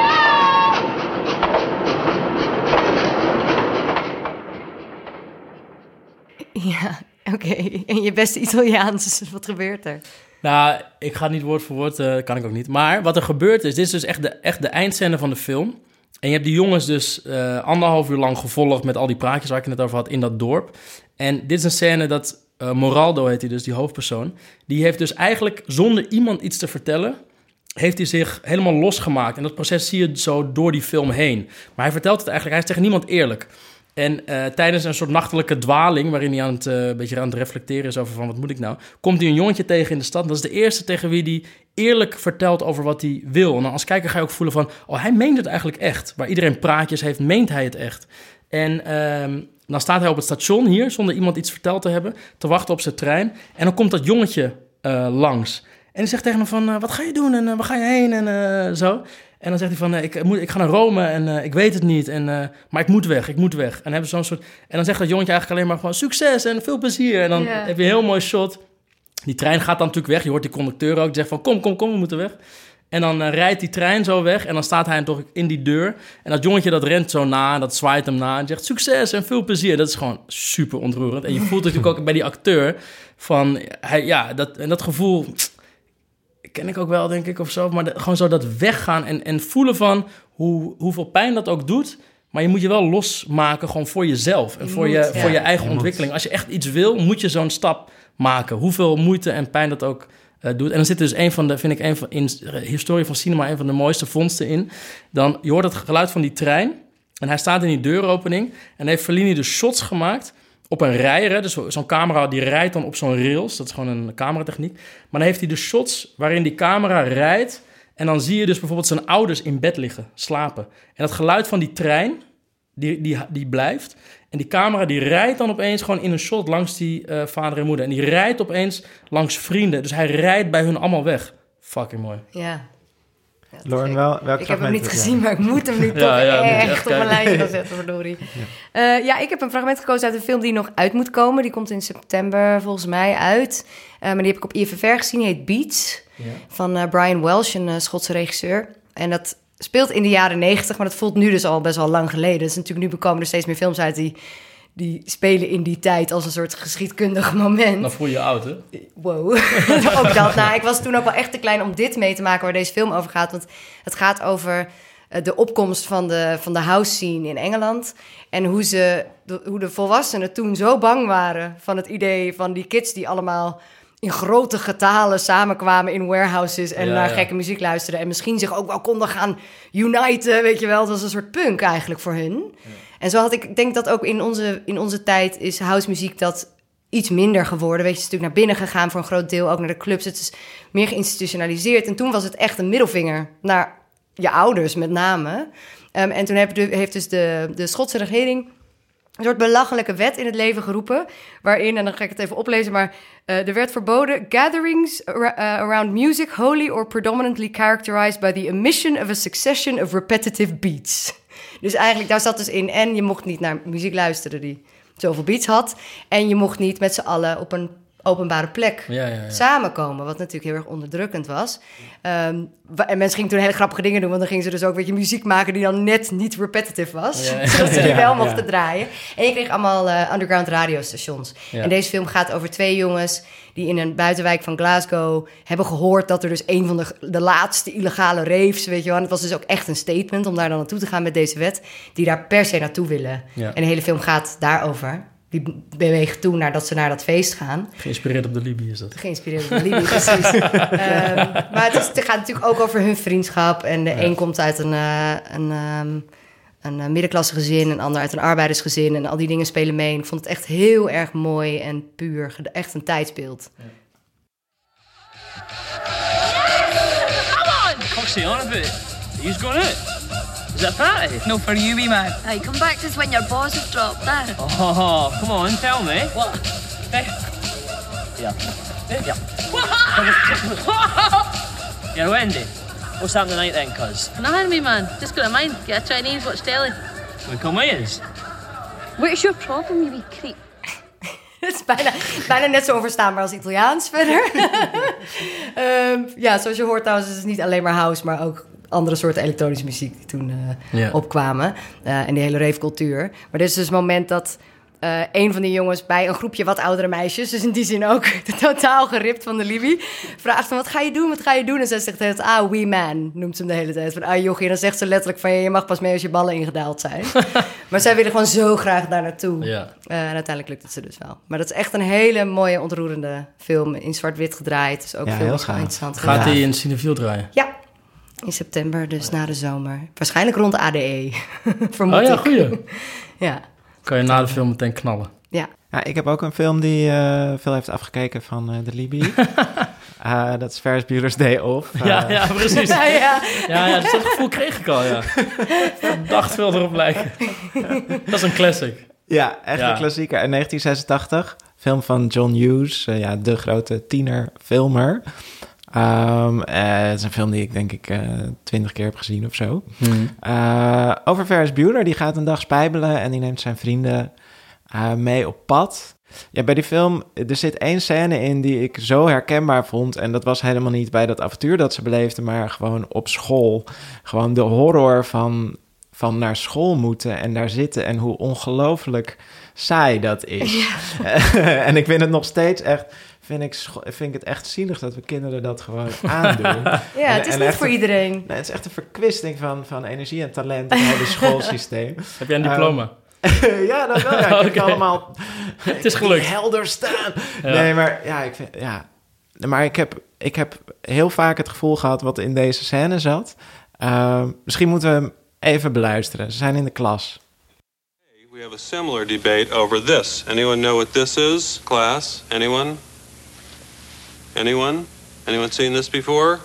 Ciao! Ja, oké. En je beste Italiaans, wat gebeurt er? Nou, ik ga niet woord voor woord, eh, kan ik ook niet. Maar wat er gebeurt is, dit is dus echt de, echt de eindscène van de film. En je hebt die jongens dus eh, anderhalf uur lang gevolgd met al die praatjes waar ik het net over had in dat dorp. En dit is een scène dat eh, Moraldo heet hij dus, die hoofdpersoon. Die heeft dus eigenlijk zonder iemand iets te vertellen, heeft hij zich helemaal losgemaakt. En dat proces zie je zo door die film heen. Maar hij vertelt het eigenlijk, hij is tegen niemand eerlijk. En eh, tijdens een soort nachtelijke dwaling, waarin hij aan het, eh, beetje aan het reflecteren is over van wat moet ik nou, komt hij een jongetje tegen in de stad. Dat is de eerste tegen wie hij eerlijk vertelt over wat hij wil. En dan als kijker ga je ook voelen van, oh hij meent het eigenlijk echt. Waar iedereen praatjes heeft, meent hij het echt. En ehm, dan staat hij op het station hier, zonder iemand iets verteld te hebben, te wachten op zijn trein. En dan komt dat jongetje eh, langs. En die zegt tegen hem van, wat ga je doen en waar ga je heen en zo. En dan zegt hij van, eh, ik, moet, ik ga naar Rome en eh, ik weet het niet, en, eh, maar ik moet weg, ik moet weg. En, dan hebben zo'n soort, en dan zegt dat jongetje eigenlijk alleen maar gewoon succes en veel plezier. En dan heb je een heel mooi shot. Die trein gaat dan natuurlijk weg. Je hoort die conducteur ook, die zegt van kom, kom, kom, we moeten weg. En dan rijdt die trein zo weg en dan staat hij toch in die deur. En dat jongetje dat rent zo na en dat zwaait hem na en zegt succes en veel plezier. Dat is gewoon super ontroerend. En je voelt natuurlijk ook bij die acteur van, hij, ja, dat, en dat gevoel ken ik ook wel, denk ik, of zo. Maar de- gewoon zo dat weggaan en, en voelen van hoe, hoeveel pijn dat ook doet. Maar je moet je wel losmaken gewoon voor jezelf en Je voor, je, ja. voor je eigen Je moet. ontwikkeling. Als je echt iets wil, moet je zo'n stap maken. Hoeveel moeite en pijn dat ook eh, doet. En er zit dus een van de, vind ik, een van, in de historie van cinema, een van de mooiste vondsten in. Dan, je hoort het geluid van die trein en hij staat in die deuropening en heeft Fellini dus shots gemaakt op een rijder. Dus zo- zo'n camera die rijdt dan op zo'n rails. Dat is gewoon een cameratechniek. Maar dan heeft hij dus shots waarin die camera rijdt. En dan zie je dus bijvoorbeeld zijn ouders in bed liggen, slapen. En dat geluid van die trein, die, die, die blijft. En die camera die rijdt dan opeens gewoon in een shot langs die eh, vader en moeder. En die rijdt opeens langs vrienden. Dus hij rijdt bij hun allemaal weg. Fucking mooi. Ja. Lauren, wel, welk Ik heb hem niet gezien, maar ik moet hem nu toch Ja, echt, echt op mijn lijstje gaan zetten, verdorie. Ja. ja, ik heb een fragment gekozen uit een film die nog uit moet komen. Die komt in september volgens mij uit. Eh, maar die heb ik op IFFR gezien. Die heet Beats, van eh, Brian Welsh, een eh, Schotse regisseur. En dat speelt in de jaren negentig, maar dat voelt nu dus al best wel lang geleden. Dus natuurlijk nu komen er steeds meer films uit die, die spelen in die tijd als een soort geschiedkundig moment. Dan voel je je oud, hè? Wow, ook dat. Nou, ik was toen ook wel echt te klein om dit mee te maken waar deze film over gaat. Want het gaat over eh, de opkomst van de, van de house scene in Engeland. En hoe, ze, de, hoe de volwassenen toen zo bang waren van het idee van die kids die allemaal in grote getalen samenkwamen in warehouses en Ja, naar ja. gekke muziek luisterden. En misschien zich ook wel konden gaan uniten, weet je wel. Het was een soort punk eigenlijk voor hun. En zo had ik, ik denk dat ook in onze, in onze tijd is housemuziek dat iets minder geworden. Weet je, het is natuurlijk naar binnen gegaan voor een groot deel, ook naar de clubs. Het is meer geïnstitutionaliseerd. En toen was het echt een middelvinger naar je ouders met name. Ehm, en toen heeft, dus de, de Schotse regering een soort belachelijke wet in het leven geroepen. Waarin, en dan ga ik het even oplezen, maar eh, er werd verboden: gatherings eh, around music wholly or predominantly characterized by the emission of a succession of repetitive beats. Dus eigenlijk, daar zat dus in. En je mocht niet naar muziek luisteren die zoveel beats had. En je mocht niet met z'n allen op een openbare plek Ja, ja, ja. samenkomen. Wat natuurlijk heel erg onderdrukkend was. Ehm, en mensen gingen toen hele grappige dingen doen. Want dan gingen ze dus ook weet je, muziek maken die dan net niet repetitive was. Ja. Zodat ze die Ja, wel ja. mochten draaien. En je kreeg allemaal eh, underground radiostations. Ja. En deze film gaat over twee jongens die in een buitenwijk van Glasgow hebben gehoord dat er dus een van de, de laatste illegale raves, weet je wel. En het was dus ook echt een statement om daar dan naartoe te gaan met deze wet, die daar per se naartoe willen. Ja. En de hele film gaat daarover. Die bewegen toe naar dat ze naar dat feest gaan. Geïnspireerd op de Libië is dat. Geïnspireerd door Libby, precies. Ehm, maar het, is, het gaat natuurlijk ook over hun vriendschap. En de een komt uit een, eh, een, ehm, een eh, middenklasse gezin, een ander uit een arbeidersgezin. En al die dingen spelen mee. En ik vond het echt heel erg mooi en puur. Echt een tijdsbeeld. What's he on about? He's gone out. Is that party? No, for you, wee man. Hey, come back to us when your balls have dropped there. Oh, come on, tell me. What? Hey. Yeah. Eh, yeah. You're Wendy. What's happening tonight then, cuz? Nothing, wee man. Just got a mind. Get a Chinese, watch telly. We come with us. What's your problem, you wee creep? Het is bijna, bijna net zo onverstaanbaar als Italiaans verder. Ehm, ja, zoals je hoort trouwens, is het niet alleen maar house, maar ook andere soorten elektronische muziek die toen eh, Ja. opkwamen. Eh, en die hele ravecultuur. Maar dit is dus het moment dat eh, een van die jongens bij een groepje wat oudere meisjes, dus in die zin ook totaal geript van de Libby, vraagt van wat ga je doen, wat ga je doen? En zij zegt het, ah, wee man, noemt ze hem de hele tijd. Van, ah jochie, en dan zegt ze letterlijk van, je mag pas mee als je ballen ingedaald zijn. maar zij willen gewoon zo graag daar naartoe. Ja. Eh, en uiteindelijk lukt het ze dus wel. Maar dat is echt een hele mooie, ontroerende film. In zwart-wit gedraaid. Dus ook Ja, veel heel interessant. Gaat hij in Cinefield draaien? Ja, in september, dus na de zomer. Waarschijnlijk rond de ADE, vermoed Oh ja, ik. goeie. Ja, Kan je na de film meteen knallen. ja. Ja, ik heb ook een film die eh, veel heeft afgekeken van eh, de Libby. Eh, dat is Ferris Bueller's Day Off. Ja, ja, precies. Ja, ja. Ja, ja, dus dat gevoel kreeg ik al, ja. Verdacht veel erop lijken. Dat is een classic. Ja, echt Ja. een klassieker. In 1986, film van John Hughes, ja, de grote tienerfilmer. Ehm, eh, het is een film die ik denk ik twintig keer heb gezien of zo. Eh, over Ferris Bueller, die gaat een dag spijbelen en die neemt zijn vrienden eh, mee op pad. Ja, bij die film, er zit één scène in die ik zo herkenbaar vond. En dat was helemaal niet bij dat avontuur dat ze beleefden, maar gewoon op school. Gewoon de horror van, van naar school moeten en daar zitten en hoe ongelooflijk saai dat is. en ik vind het nog steeds echt vind ik, vind ik het echt zielig dat we kinderen dat gewoon aandoen. Ja, het is niet voor een- iedereen. Nee, het is echt een verkwisting van, van energie en talent in het hele schoolsysteem. Heb jij een diploma? ja, dat wel. Ja, ik heb Oké. allemaal... het is gelukt. helder staan. Ja. Nee, maar ja, ik vind... Ja. Maar ik heb, ik heb heel vaak het gevoel gehad wat in deze scène zat. Ehm, misschien moeten we hem even beluisteren. Ze zijn in de klas. We have a similar debate over this. Anyone know what this is, class? Anyone? Anyone? Anyone seen this before?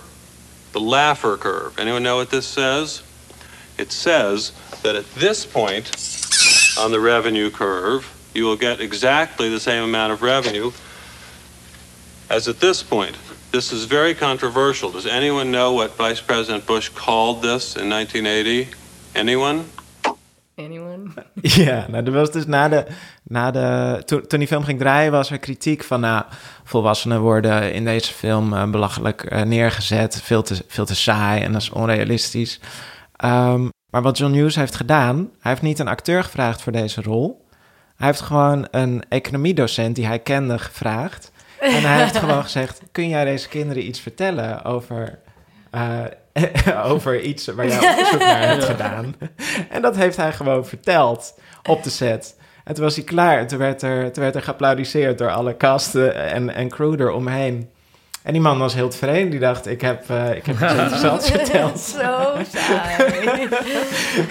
The Laffer curve. Anyone know what this says? It says that at this point on the revenue curve, you will get exactly the same amount of revenue as at this point. This is very controversial. Does anyone know what Vice President Bush called this in 1980? Anyone? Anyone? Ja, nou, er was dus na de, na de, toen, toen die film ging draaien, was er kritiek van, nou, volwassenen worden in deze film eh, belachelijk eh, neergezet, veel te, veel te saai en dat is onrealistisch. Ehm, maar wat John Hughes heeft gedaan, hij heeft niet een acteur gevraagd voor deze rol. Hij heeft gewoon een economiedocent die hij kende gevraagd. En hij heeft gewoon gezegd, kun jij deze kinderen iets vertellen over, eh, over iets waar jij onderzoek naar hebt gedaan? En dat heeft hij gewoon verteld op de set. En toen was hij klaar. En toen werd er, toen werd er geapplaudiseerd door alle casten en, en crew eromheen. En die man was heel tevreden. Die dacht, ik heb, eh, ik heb iets interessants verteld. Zo saai.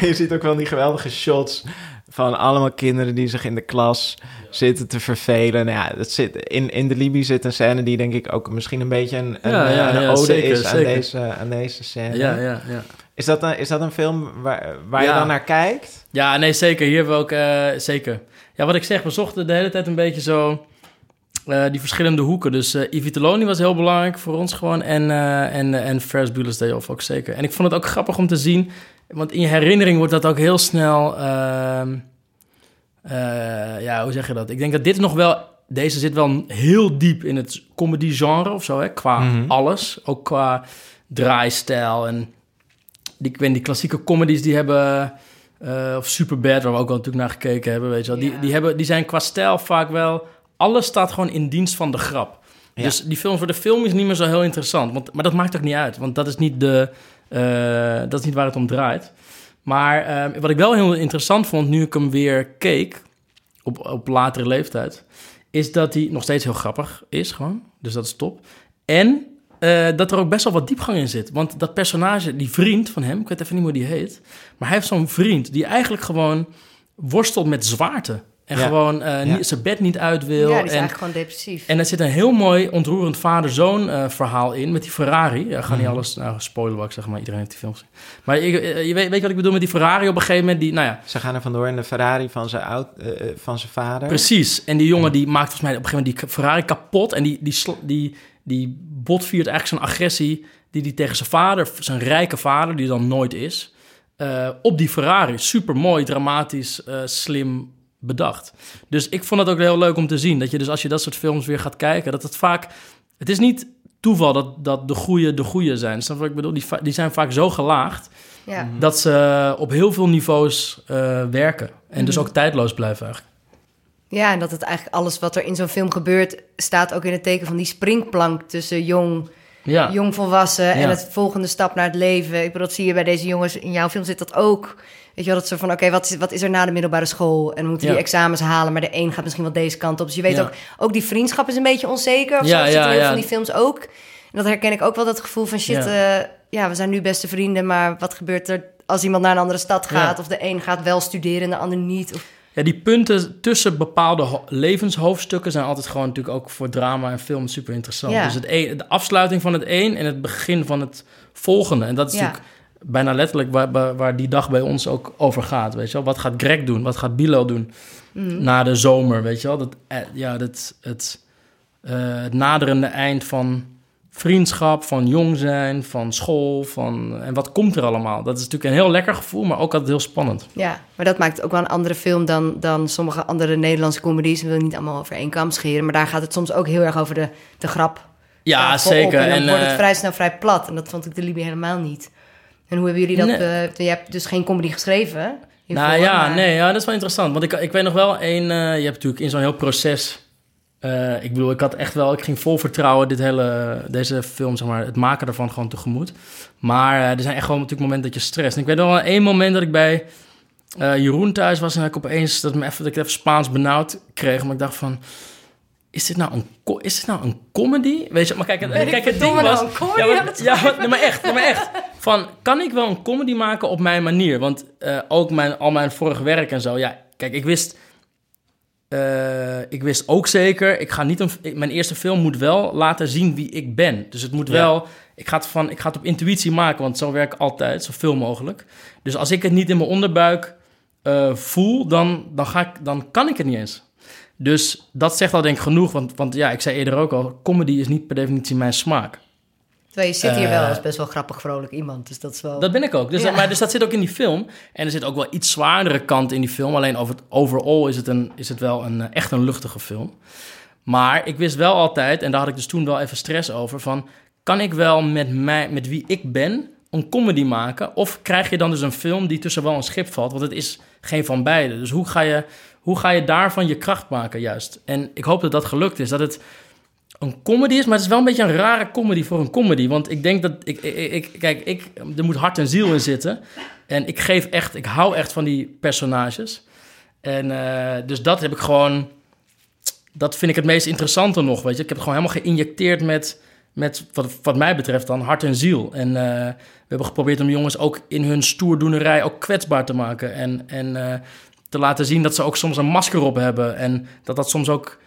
Je ziet ook wel die geweldige shots van allemaal kinderen die zich in de klas zitten te vervelen. Nou ja, dat zit, in, in de Libi zit een scène die denk ik ook misschien een beetje een, een, Ja, ja, een ja, ode zeker, is aan zeker. deze, aan deze scène. Ja, ja, ja. Is, dat een, is dat een film waar, waar je dan naar kijkt? Ja, nee, zeker. Hier hebben we ook, eh, zeker. Ja, wat ik zeg, we zochten de hele tijd een beetje zo eh, die verschillende hoeken. Dus eh Ivy Toloni was heel belangrijk voor ons gewoon. En, eh en, eh, en Ferris Bueller's Day Off ook zeker. En ik vond het ook grappig om te zien. Want in je herinnering wordt dat ook heel snel... ehm, eh, ja, hoe zeg je dat? Ik denk dat dit nog wel... Deze zit wel heel diep in het comedy genre of zo, hè? Qua Mhm. alles. Ook qua draaistijl en... Die, ik weet, die klassieke comedies die hebben... eh, of Superbad, waar we ook al natuurlijk naar gekeken hebben, weet je wel. Die, die, hebben, die zijn qua stijl vaak wel... Alles staat gewoon in dienst van de grap. Ja. Dus die film voor de film is niet meer zo heel interessant. Want, maar dat maakt ook niet uit, want dat is niet, de, eh, dat is niet waar het om draait. Maar eh, wat ik wel heel interessant vond, nu ik hem weer keek, op, op latere leeftijd, is dat hij nog steeds heel grappig is, gewoon. Dus dat is top. En eh, dat er ook best wel wat diepgang in zit. Want dat personage, die vriend van hem, ik weet even niet hoe die heet, maar hij heeft zo'n vriend die eigenlijk gewoon worstelt met zwaarte. En Ja. gewoon eh, Ja. niet, zijn bed niet uit wil. Ja, die is en, eigenlijk gewoon depressief. en er zit een heel mooi ontroerend vader-zoon eh, verhaal in met die Ferrari. Ja, ga niet Mhm. alles nou, spoilen, wat ik zeg maar. Iedereen heeft die film gezien. Maar ik, eh, je weet, weet je wat ik bedoel met die Ferrari op een gegeven moment? Die, nou ja, Ze gaan er vandoor in de Ferrari van zijn, oud, eh, eh, van zijn vader. precies. En die jongen die maakt volgens mij op een gegeven moment die Ferrari kapot. En die, die, die, die botviert eigenlijk zijn agressie die hij tegen zijn vader, zijn rijke vader, die dan nooit is, eh, op die Ferrari. Super mooi, dramatisch, eh, slim bedacht. Dus ik vond het ook heel leuk om te zien. Dat je dus als je dat soort films weer gaat kijken, dat het vaak... Het is niet toeval dat, dat de goede de goede zijn. Snap je wat ik bedoel? Die, die zijn vaak zo gelaagd Ja. dat ze op heel veel niveaus eh, werken. En dus Mhm. ook tijdloos blijven eigenlijk. Ja, en dat het eigenlijk alles wat er in zo'n film gebeurt... staat ook in het teken van die springplank tussen jong, Ja. jong volwassen... en Ja. het volgende stap naar het leven. Ik bedoel, dat zie je bij deze jongens. In jouw film zit dat ook. Weet je wel, dat ze van... oké, wat, is, wat is er na de middelbare school? En moeten Ja. die examens halen, maar de een gaat misschien wel deze kant op. Dus je weet Ja. ook, ook die vriendschap is een beetje onzeker. Of Ja, zo. Ja, heel van die films ook. En dat herken ik ook wel, dat gevoel van... shit, Ja. ja. we zijn nu beste vrienden... maar wat gebeurt er als iemand naar een andere stad gaat... Of de een gaat wel studeren en de ander niet... Of, Ja, die punten tussen bepaalde ho- levenshoofdstukken zijn altijd gewoon natuurlijk ook voor drama en film super interessant. Ja. Dus het een, de afsluiting van het een en het begin van het volgende. En dat is Ja. natuurlijk bijna letterlijk waar, waar, die dag bij ons ook over gaat. Weet je wel? Wat gaat Greg doen? Wat gaat Bilo doen Mm. na de zomer? Weet je wel? Dat, eh, ja, dat, het, eh, het naderende eind van vriendschap, van jong zijn, van school, van... En wat komt er allemaal? Dat is natuurlijk een heel lekker gevoel, maar ook altijd heel spannend. Ja, maar dat maakt ook wel een andere film dan, dan sommige andere Nederlandse comedies. We willen niet allemaal over één kam scheren, maar daar gaat het soms ook heel erg over de, de grap. Ja, zeker. En dan En, wordt het eh, vrij snel vrij plat. En dat vond ik de Libby helemaal niet. En hoe hebben jullie dat... Nee. eh, je hebt dus geen comedy geschreven? hiervoor, Nou ja, maar- nee, ja, dat is wel interessant. Want ik, ik weet nog wel één... eh, je hebt natuurlijk in zo'n heel proces... Eh, ik bedoel, ik had echt wel, ik ging vol vertrouwen dit hele, deze film, zeg maar, het maken ervan gewoon tegemoet. Maar er zijn echt gewoon natuurlijk momenten dat je stress. En ik weet nog wel één moment dat ik bij Jeroen thuis was en ik opeens dat, me even, dat ik even Spaans benauwd kreeg. Maar ik dacht van, is dit nou een, is dit nou een comedy? Weet je, maar kijk, het- kijk ding was... nou een comedy ja, maar, ja, maar, echt, maar echt. Van, kan ik wel een comedy maken op mijn manier? Want eh, ook mijn, al mijn vorige werk en zo, ja, kijk, ik wist... eh, ik wist ook zeker, ik ga niet een, ik- mijn eerste film moet wel laten zien wie ik ben. Dus het moet Ja. wel, ik ga, het van, ik ga het op intuïtie maken, want zo werk ik altijd, zoveel mogelijk. Dus als ik het niet in mijn onderbuik eh, voel, dan, dan, ga ik, dan kan ik het niet eens. Dus dat zegt al denk ik genoeg, want, want ja, ik zei eerder ook al, comedy is niet per definitie mijn smaak. Terwijl je zit hier wel Eh, als best wel grappig, vrolijk iemand. Dus dat is wel... Dat ben ik ook. Dus, Ja. maar, dus dat zit ook in die film. En er zit ook wel iets zwaardere kant in die film. Alleen over het overall is het, een, is het wel een, eh, echt een luchtige film. Maar ik wist wel altijd, en daar had ik dus toen wel even stress over, van kan ik wel met, mij, met wie ik ben een comedy maken? Of krijg je dan dus een film die tussen wel een schip valt? Want het is geen van beide. Dus hoe ga je, hoe ga je daarvan je kracht maken juist? En ik hoop dat dat gelukt is. Dat het een comedy is, maar het is wel een beetje een rare comedy voor een comedy. Want ik denk dat, ik, ik, kijk, ik, er moet hart en ziel in zitten. En ik geef echt, ik hou echt van die personages. En eh, dus dat heb ik gewoon, dat vind ik het meest interessante nog, weet je. Ik heb het gewoon helemaal geïnjecteerd met, met wat, wat mij betreft dan, hart en ziel. En eh, we hebben geprobeerd om jongens ook in hun stoerdoenerij ook kwetsbaar te maken. En, en eh, te laten zien dat ze ook soms een masker op hebben. En dat dat soms ook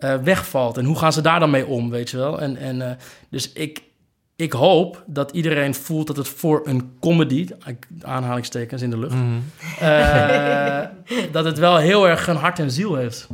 eh, wegvalt. En hoe gaan ze daar dan mee om, weet je wel? En, en, eh, dus ik, ik hoop dat iedereen voelt dat het voor een comedy, aanhalingstekens in de lucht, Mhm. eh, dat het wel heel erg een hart en ziel heeft.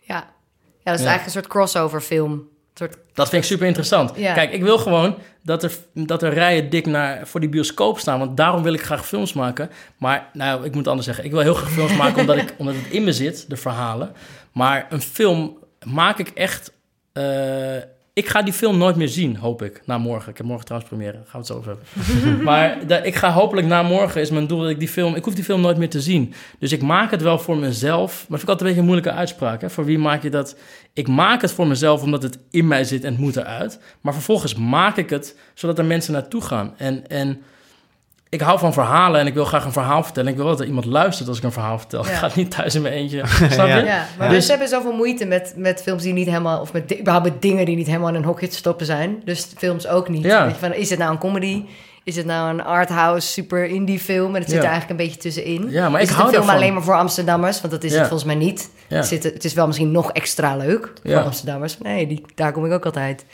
Ja. ja, dat is Ja. eigenlijk een soort crossover film. Soort... Dat vind ik super interessant. Ja. Kijk, ik wil gewoon dat er, dat er rijen dik naar, voor die bioscoop staan. Want daarom wil ik graag films maken. Maar, nou, ik moet anders zeggen. Ik wil heel graag films maken omdat, ik, omdat het in me zit, de verhalen. Maar een film maak ik echt... eh, ik ga die film nooit meer zien, hoop ik, na morgen. Ik heb morgen trouwens première, daar gaan we het zo over hebben. maar ik ga hopelijk na morgen, is mijn doel dat ik die film... Ik hoef die film nooit meer te zien. Dus ik maak het wel voor mezelf. Maar vind ik altijd een beetje een moeilijke uitspraak. Hè? Voor wie maak je dat? Ik maak het voor mezelf omdat het in mij zit en het moet eruit. Maar vervolgens maak ik het zodat er mensen naartoe gaan. En, en ik hou van verhalen en ik wil graag een verhaal vertellen. Ik wil wel dat iemand luistert als ik een verhaal vertel. Ja. Ik ga niet thuis in mijn eentje. Snap je? Ja, maar Dus- mensen hebben zoveel moeite met, met films die niet helemaal... of met, überhaupt met dingen die niet helemaal in een hokje te stoppen zijn. Dus films ook niet. Ja. Weet je, van, is het nou een comedy? Is het nou een arthouse, super indie film? En het zit Ja. er eigenlijk een beetje tussenin. Ja, maar is ik het een hou film alleen maar voor Amsterdammers? Want dat is Ja. het volgens mij niet. Ja. Het, zit, het is wel misschien nog extra leuk voor Ja. Amsterdammers. Nee, die, daar kom ik ook altijd.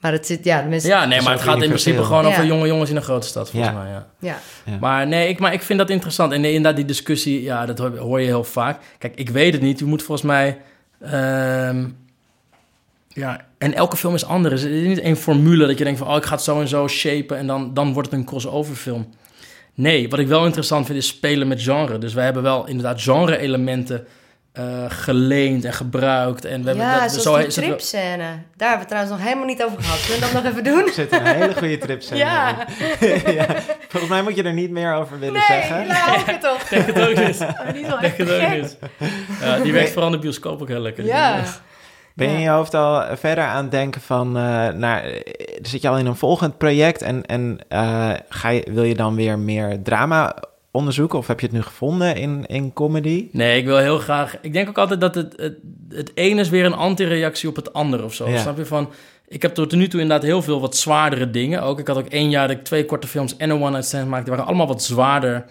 Maar het zit, ja, mensen... Ja, nee, maar het gaat in principe gewoon over Ja. jonge jongens in een grote stad, volgens Ja. mij. Ja. Ja. Ja. Maar nee, ik, maar ik vind dat interessant. En inderdaad, die discussie, ja, dat hoor, hoor je heel vaak. Kijk, ik weet het niet. U moet volgens mij... ehm, ja, en elke film is anders. Er is niet één formule dat je denkt van... oh, ik ga het zo en zo shapen en dan, dan wordt het een crossover film. Nee, wat ik wel interessant vind is spelen met genre. Dus wij hebben wel inderdaad genre-elementen eh, geleend en gebruikt. En we hebben dat, zoals zo die het tripscène. Daar hebben we het trouwens nog helemaal niet over gehad. Kunnen we dat nog even doen? Er zit een hele goede trip Ja. ja. Volgens mij moet je er niet meer over willen Nee, zeggen. nou hoop ik toch. Denk het ook. Maar die is wel echt het. Ja, die werkt vooral in de bioscoop ook heel lekker. Ja. Ben je in je hoofd al verder aan het denken van, eh, naar, eh, zit je al in een volgend project en, en eh, ga je, wil je dan weer meer drama onderzoeken of heb je het nu gevonden in, in comedy? Nee, ik wil heel graag... Ik denk ook altijd dat het, het, het ene is weer een anti-reactie op het andere of zo. Ja. Snap je? Van, ik heb tot nu toe inderdaad heel veel wat zwaardere dingen. Ook, ik had ook één jaar dat ik twee korte films en een one-night stand maakte. Die waren allemaal wat zwaarder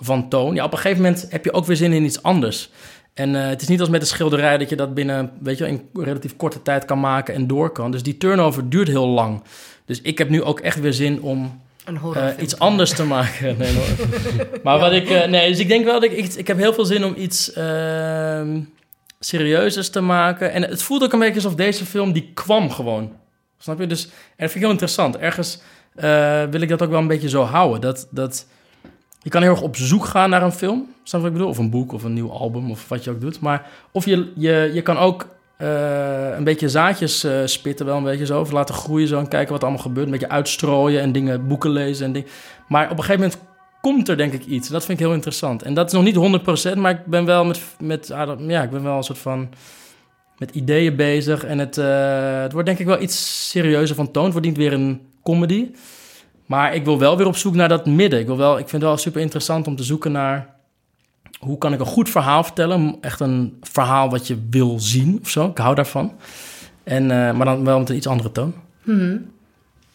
van toon. Ja, op een gegeven moment heb je ook weer zin in iets anders. En eh, het is niet als met een schilderij dat je dat binnen, weet je, in relatief korte tijd kan maken en door kan. Dus die turnover duurt heel lang. Dus ik heb nu ook echt weer zin om Een eh, iets anders te maken. Nee, hoor. maar wat ik... eh, nee, dus ik denk wel dat ik... Ik, ik heb heel veel zin om iets ehm serieuzers te maken. En het voelt ook een beetje alsof deze film, die kwam gewoon. Snap je? Dus, en dat vind ik heel interessant. Ergens eh, wil ik dat ook wel een beetje zo houden. Dat... dat je kan heel erg op zoek gaan naar een film. Snap je wat ik bedoel? Of een boek, of een nieuw album, of wat je ook doet. Maar of je, je, je kan ook eh, een beetje zaadjes eh, spitten, wel een beetje zo. Of laten groeien zo en kijken wat allemaal gebeurt. Een beetje uitstrooien en dingen, boeken lezen en dingen. Maar op een gegeven moment komt er denk ik iets. Dat vind ik heel interessant. En dat is nog niet 100%, maar ik ben wel met... met ja, ik ben wel een soort van... met ideeën bezig. En het, eh, het wordt denk ik wel iets serieuzer van toon. Het wordt niet weer een comedy. Maar ik wil wel weer op zoek naar dat midden. Ik, wil wel, ik vind het wel super interessant om te zoeken naar... hoe kan ik een goed verhaal vertellen? Echt een verhaal wat je wil zien of zo. Ik hou daarvan. En, eh, maar dan wel met een iets andere toon. Mhm.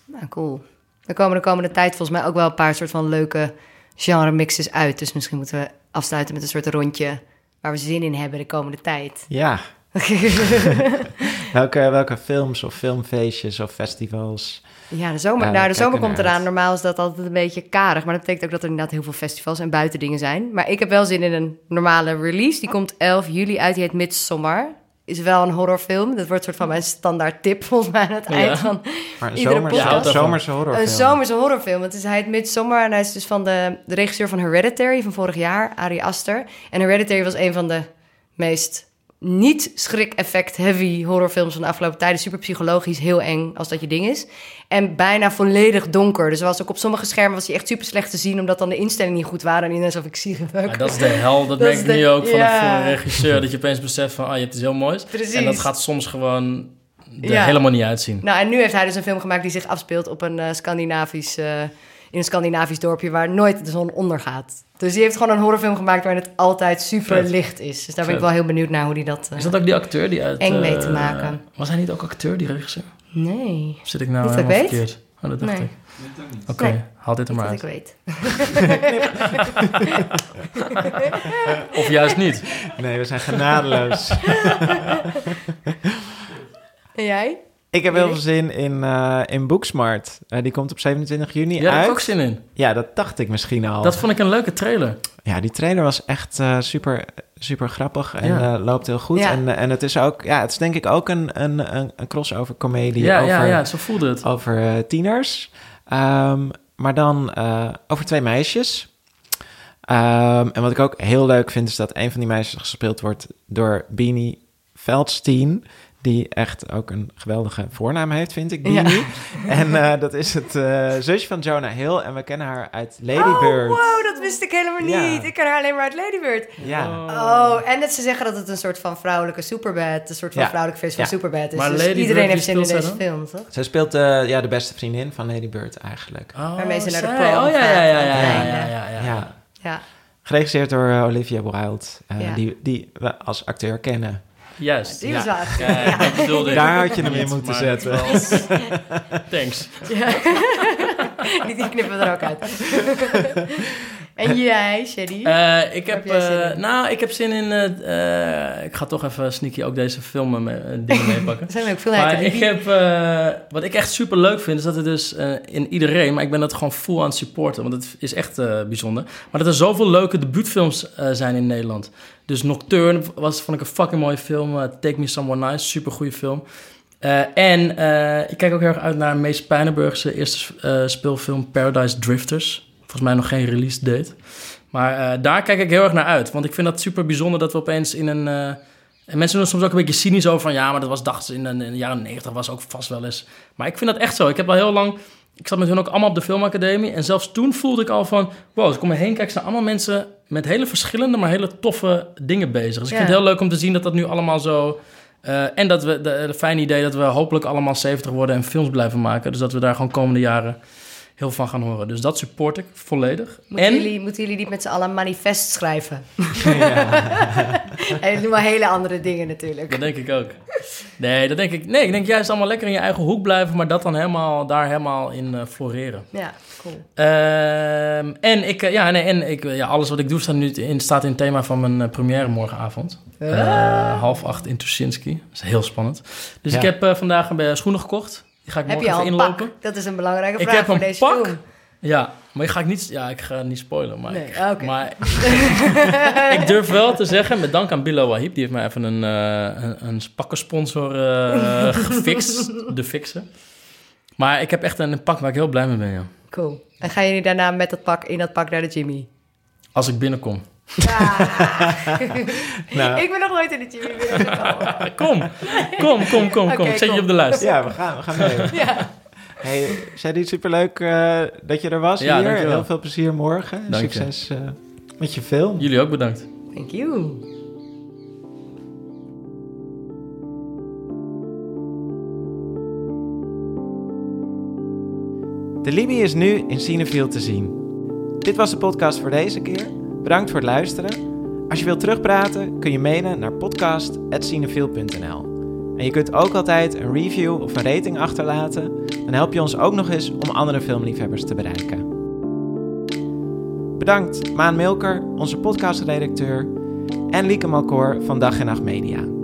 Nou, cool. Er komen de komende tijd volgens mij ook wel een paar soort van leuke genre mixes uit. Dus misschien moeten we afsluiten met een soort rondje waar we zin in hebben de komende tijd. Ja. welke, welke films of filmfeestjes of festivals? Ja, de zomer, nou, de zomer komt eraan. uit. Normaal is dat altijd een beetje karig. Maar dat betekent ook dat er inderdaad heel veel festivals en buitendingen zijn. Maar ik heb wel zin in een normale release. Die komt 11 juli uit. Die heet Midsommar. Is wel een horrorfilm. Dat wordt soort van mijn standaard tip volgens mij aan het Ja. eind van Maar een iedere zomerse, podcast. een zomerse horrorfilm. Een zomerse horrorfilm. Het is, hij heet Midsommar en hij is dus van de, de regisseur van Hereditary van vorig jaar, Ari Aster. En Hereditary was een van de meest niet schrik-effect-heavy horrorfilms van de afgelopen tijden. Super psychologisch, heel eng als dat je ding is. En bijna volledig donker. Dus was ook op sommige schermen was hij echt super slecht te zien... omdat dan de instellingen niet goed waren. En iedereen alsof ik zie Ja, dat is de hel. Dat, merk is ik de- nu ook van, ja. een, een regisseur. Dat je opeens beseft van, ah, je hebt iets heel moois. Precies. En dat gaat soms gewoon er Ja. helemaal niet uitzien. Nou, en nu heeft hij dus een film gemaakt die zich afspeelt op een eh, Scandinavisch, in een Scandinavisch dorpje waar nooit de zon ondergaat. Dus die heeft gewoon een horrorfilm gemaakt waarin het altijd super licht is. Dus daar ben ik wel heel benieuwd naar hoe die dat. eh, Is dat ook die acteur die uit... eng mee eh, te maken. Was hij niet ook acteur, die regisseur? Nee. Of zit ik nou Niet dat ik helemaal weet. verkeerd? Oh, dat dacht Nee. ik. Oké, Nee. haal dit er maar Dat uit. ik weet. Of juist niet. Nee, we zijn genadeloos. En jij? Ik heb heel veel zin in, eh, in Booksmart. Eh, die komt op 27 juni Ja, daar heb uit. ik ook zin in. Ja, dat dacht ik misschien al. Dat vond ik een leuke trailer. Ja, die trailer was echt eh, super, super grappig en Ja. eh, loopt heel goed. Ja. En, en het is ook, ja, het is denk ik ook een, een, een, een crossover comedie Ja, over, ja, ja, zo voelde het. over eh, tieners. Ehm, maar dan eh, over twee meisjes. Ehm, en wat ik ook heel leuk vind, is dat een van die meisjes gespeeld wordt door Beanie Feldstein. Die echt ook een geweldige voornaam heeft, vind ik, Ja. En eh, dat is het eh, zusje van Jonah Hill. En we kennen haar uit Lady Bird. Oh, wow, dat wist ik helemaal Ja. niet. Ik ken haar alleen maar uit Ladybird. Ja. Oh, en dat ze zeggen dat het een soort van vrouwelijke Superbad, een soort van Ja. vrouwelijke versie van. Superbad is. Maar dus Lady iedereen heeft zin in deze film, toch? Zij speelt eh, ja, de beste vriendin van Lady Bird eigenlijk. Oh, Waarmee ze naar de prom Oh, ja, gaat ja, ja, ja, ja, ja. Geregisseerd door Olivia Wilde, eh, Ja. die, die we als acteur kennen. Juist. Die ik. Daar had je hem in moeten zetten. Thanks. Die knippen we er ook uit. en jij, Shady? Eh, ik heb, eh, in? nou, ik heb zin in. eh, ik ga toch even sneaky ook deze film eh, me- eh, dingen meepakken. Er zijn ook veel Maar ik heb, wat ik echt super leuk vind, is dat het dus in iedereen, maar ik ben dat gewoon full aan het supporten, want het is echt bijzonder. Maar dat er zoveel leuke debuutfilms zijn in Nederland. Dus Nocturne was, vond ik een fucking mooie film. Take Me Somewhere Nice, super goede film. En ik kijk ook heel erg uit naar Mees Pijnenburgse eerste speelfilm Paradise Drifters. Volgens mij nog geen release date. Maar eh, daar kijk ik heel erg naar uit. Want ik vind dat super bijzonder dat we opeens in een... eh, en mensen doen er soms ook een beetje cynisch over van... ja, maar dat was, dachten ze, in de, in de jaren negentig was ook vast wel eens... Maar ik vind dat echt zo. Ik heb al heel lang... Ik zat met hun ook allemaal op de filmacademie. En zelfs toen voelde ik al van... wow, als ik om me heen kijk... zijn allemaal mensen met hele verschillende... maar hele toffe dingen bezig. Dus ik vind het heel leuk om te zien dat dat nu allemaal zo... eh, en dat we, de, de fijne idee dat we hopelijk allemaal 70 worden en films blijven maken. Dus dat we daar gewoon komende jaren heel van gaan horen. Dus dat support ik volledig. Moeten, en jullie, moeten jullie niet met z'n allen een manifest schrijven? en doe maar hele andere dingen natuurlijk. Dat denk ik ook. Nee, dat denk ik. Nee, ik denk juist allemaal lekker in je eigen hoek blijven, maar dat dan helemaal daar helemaal in eh, floreren. Ja, cool. Ehm, en ik, eh, ja, nee, en ik, eh, ja, alles wat ik doe staat nu in, staat in het thema van mijn première morgenavond. Eh, half acht in Tuschinski. Dat is heel spannend. Dus Ja. ik heb vandaag een schoenen gekocht. Die ga ik Heb je al een inlopen. pak? Dat is een belangrijke Ik vraag heb voor een deze pak. film. Ja, maar ik ga, ik niet, ja, ik ga niet spoilen. Maar, Nee, ik, maar ik durf wel te zeggen, met dank aan Bilal Wahib, die heeft mij even een, eh een, een pakkensponsor eh gefixt, de fixen. Maar ik heb echt een pak waar ik heel blij mee ben, ja. Cool. En gaan jullie daarna met dat pak, in dat pak naar de Jimmy? Als ik binnenkom. Nou. Ik ben nog nooit in de Jimmy binnengekomen. kom, kom, kom, kom, kom. Zet je op de lijst. Ja, we gaan, we gaan mee. ja. Hey, Sadie, superleuk eh, dat je er was hier. Heel veel plezier morgen. Dank Succes eh, met je film. Jullie ook bedankt. Thank you. De Libby is nu in Cineville te zien. Dit was de podcast voor deze keer. Bedankt voor het luisteren. Als je wilt terugpraten, kun je mailen naar podcast.cinefiel.nl. En je kunt ook altijd een review of een rating achterlaten. Dan help je ons ook nog eens om andere filmliefhebbers te bereiken. Bedankt Maan Milker, onze podcastredacteur, en Lieke Malkoor van Dag en Nacht Media.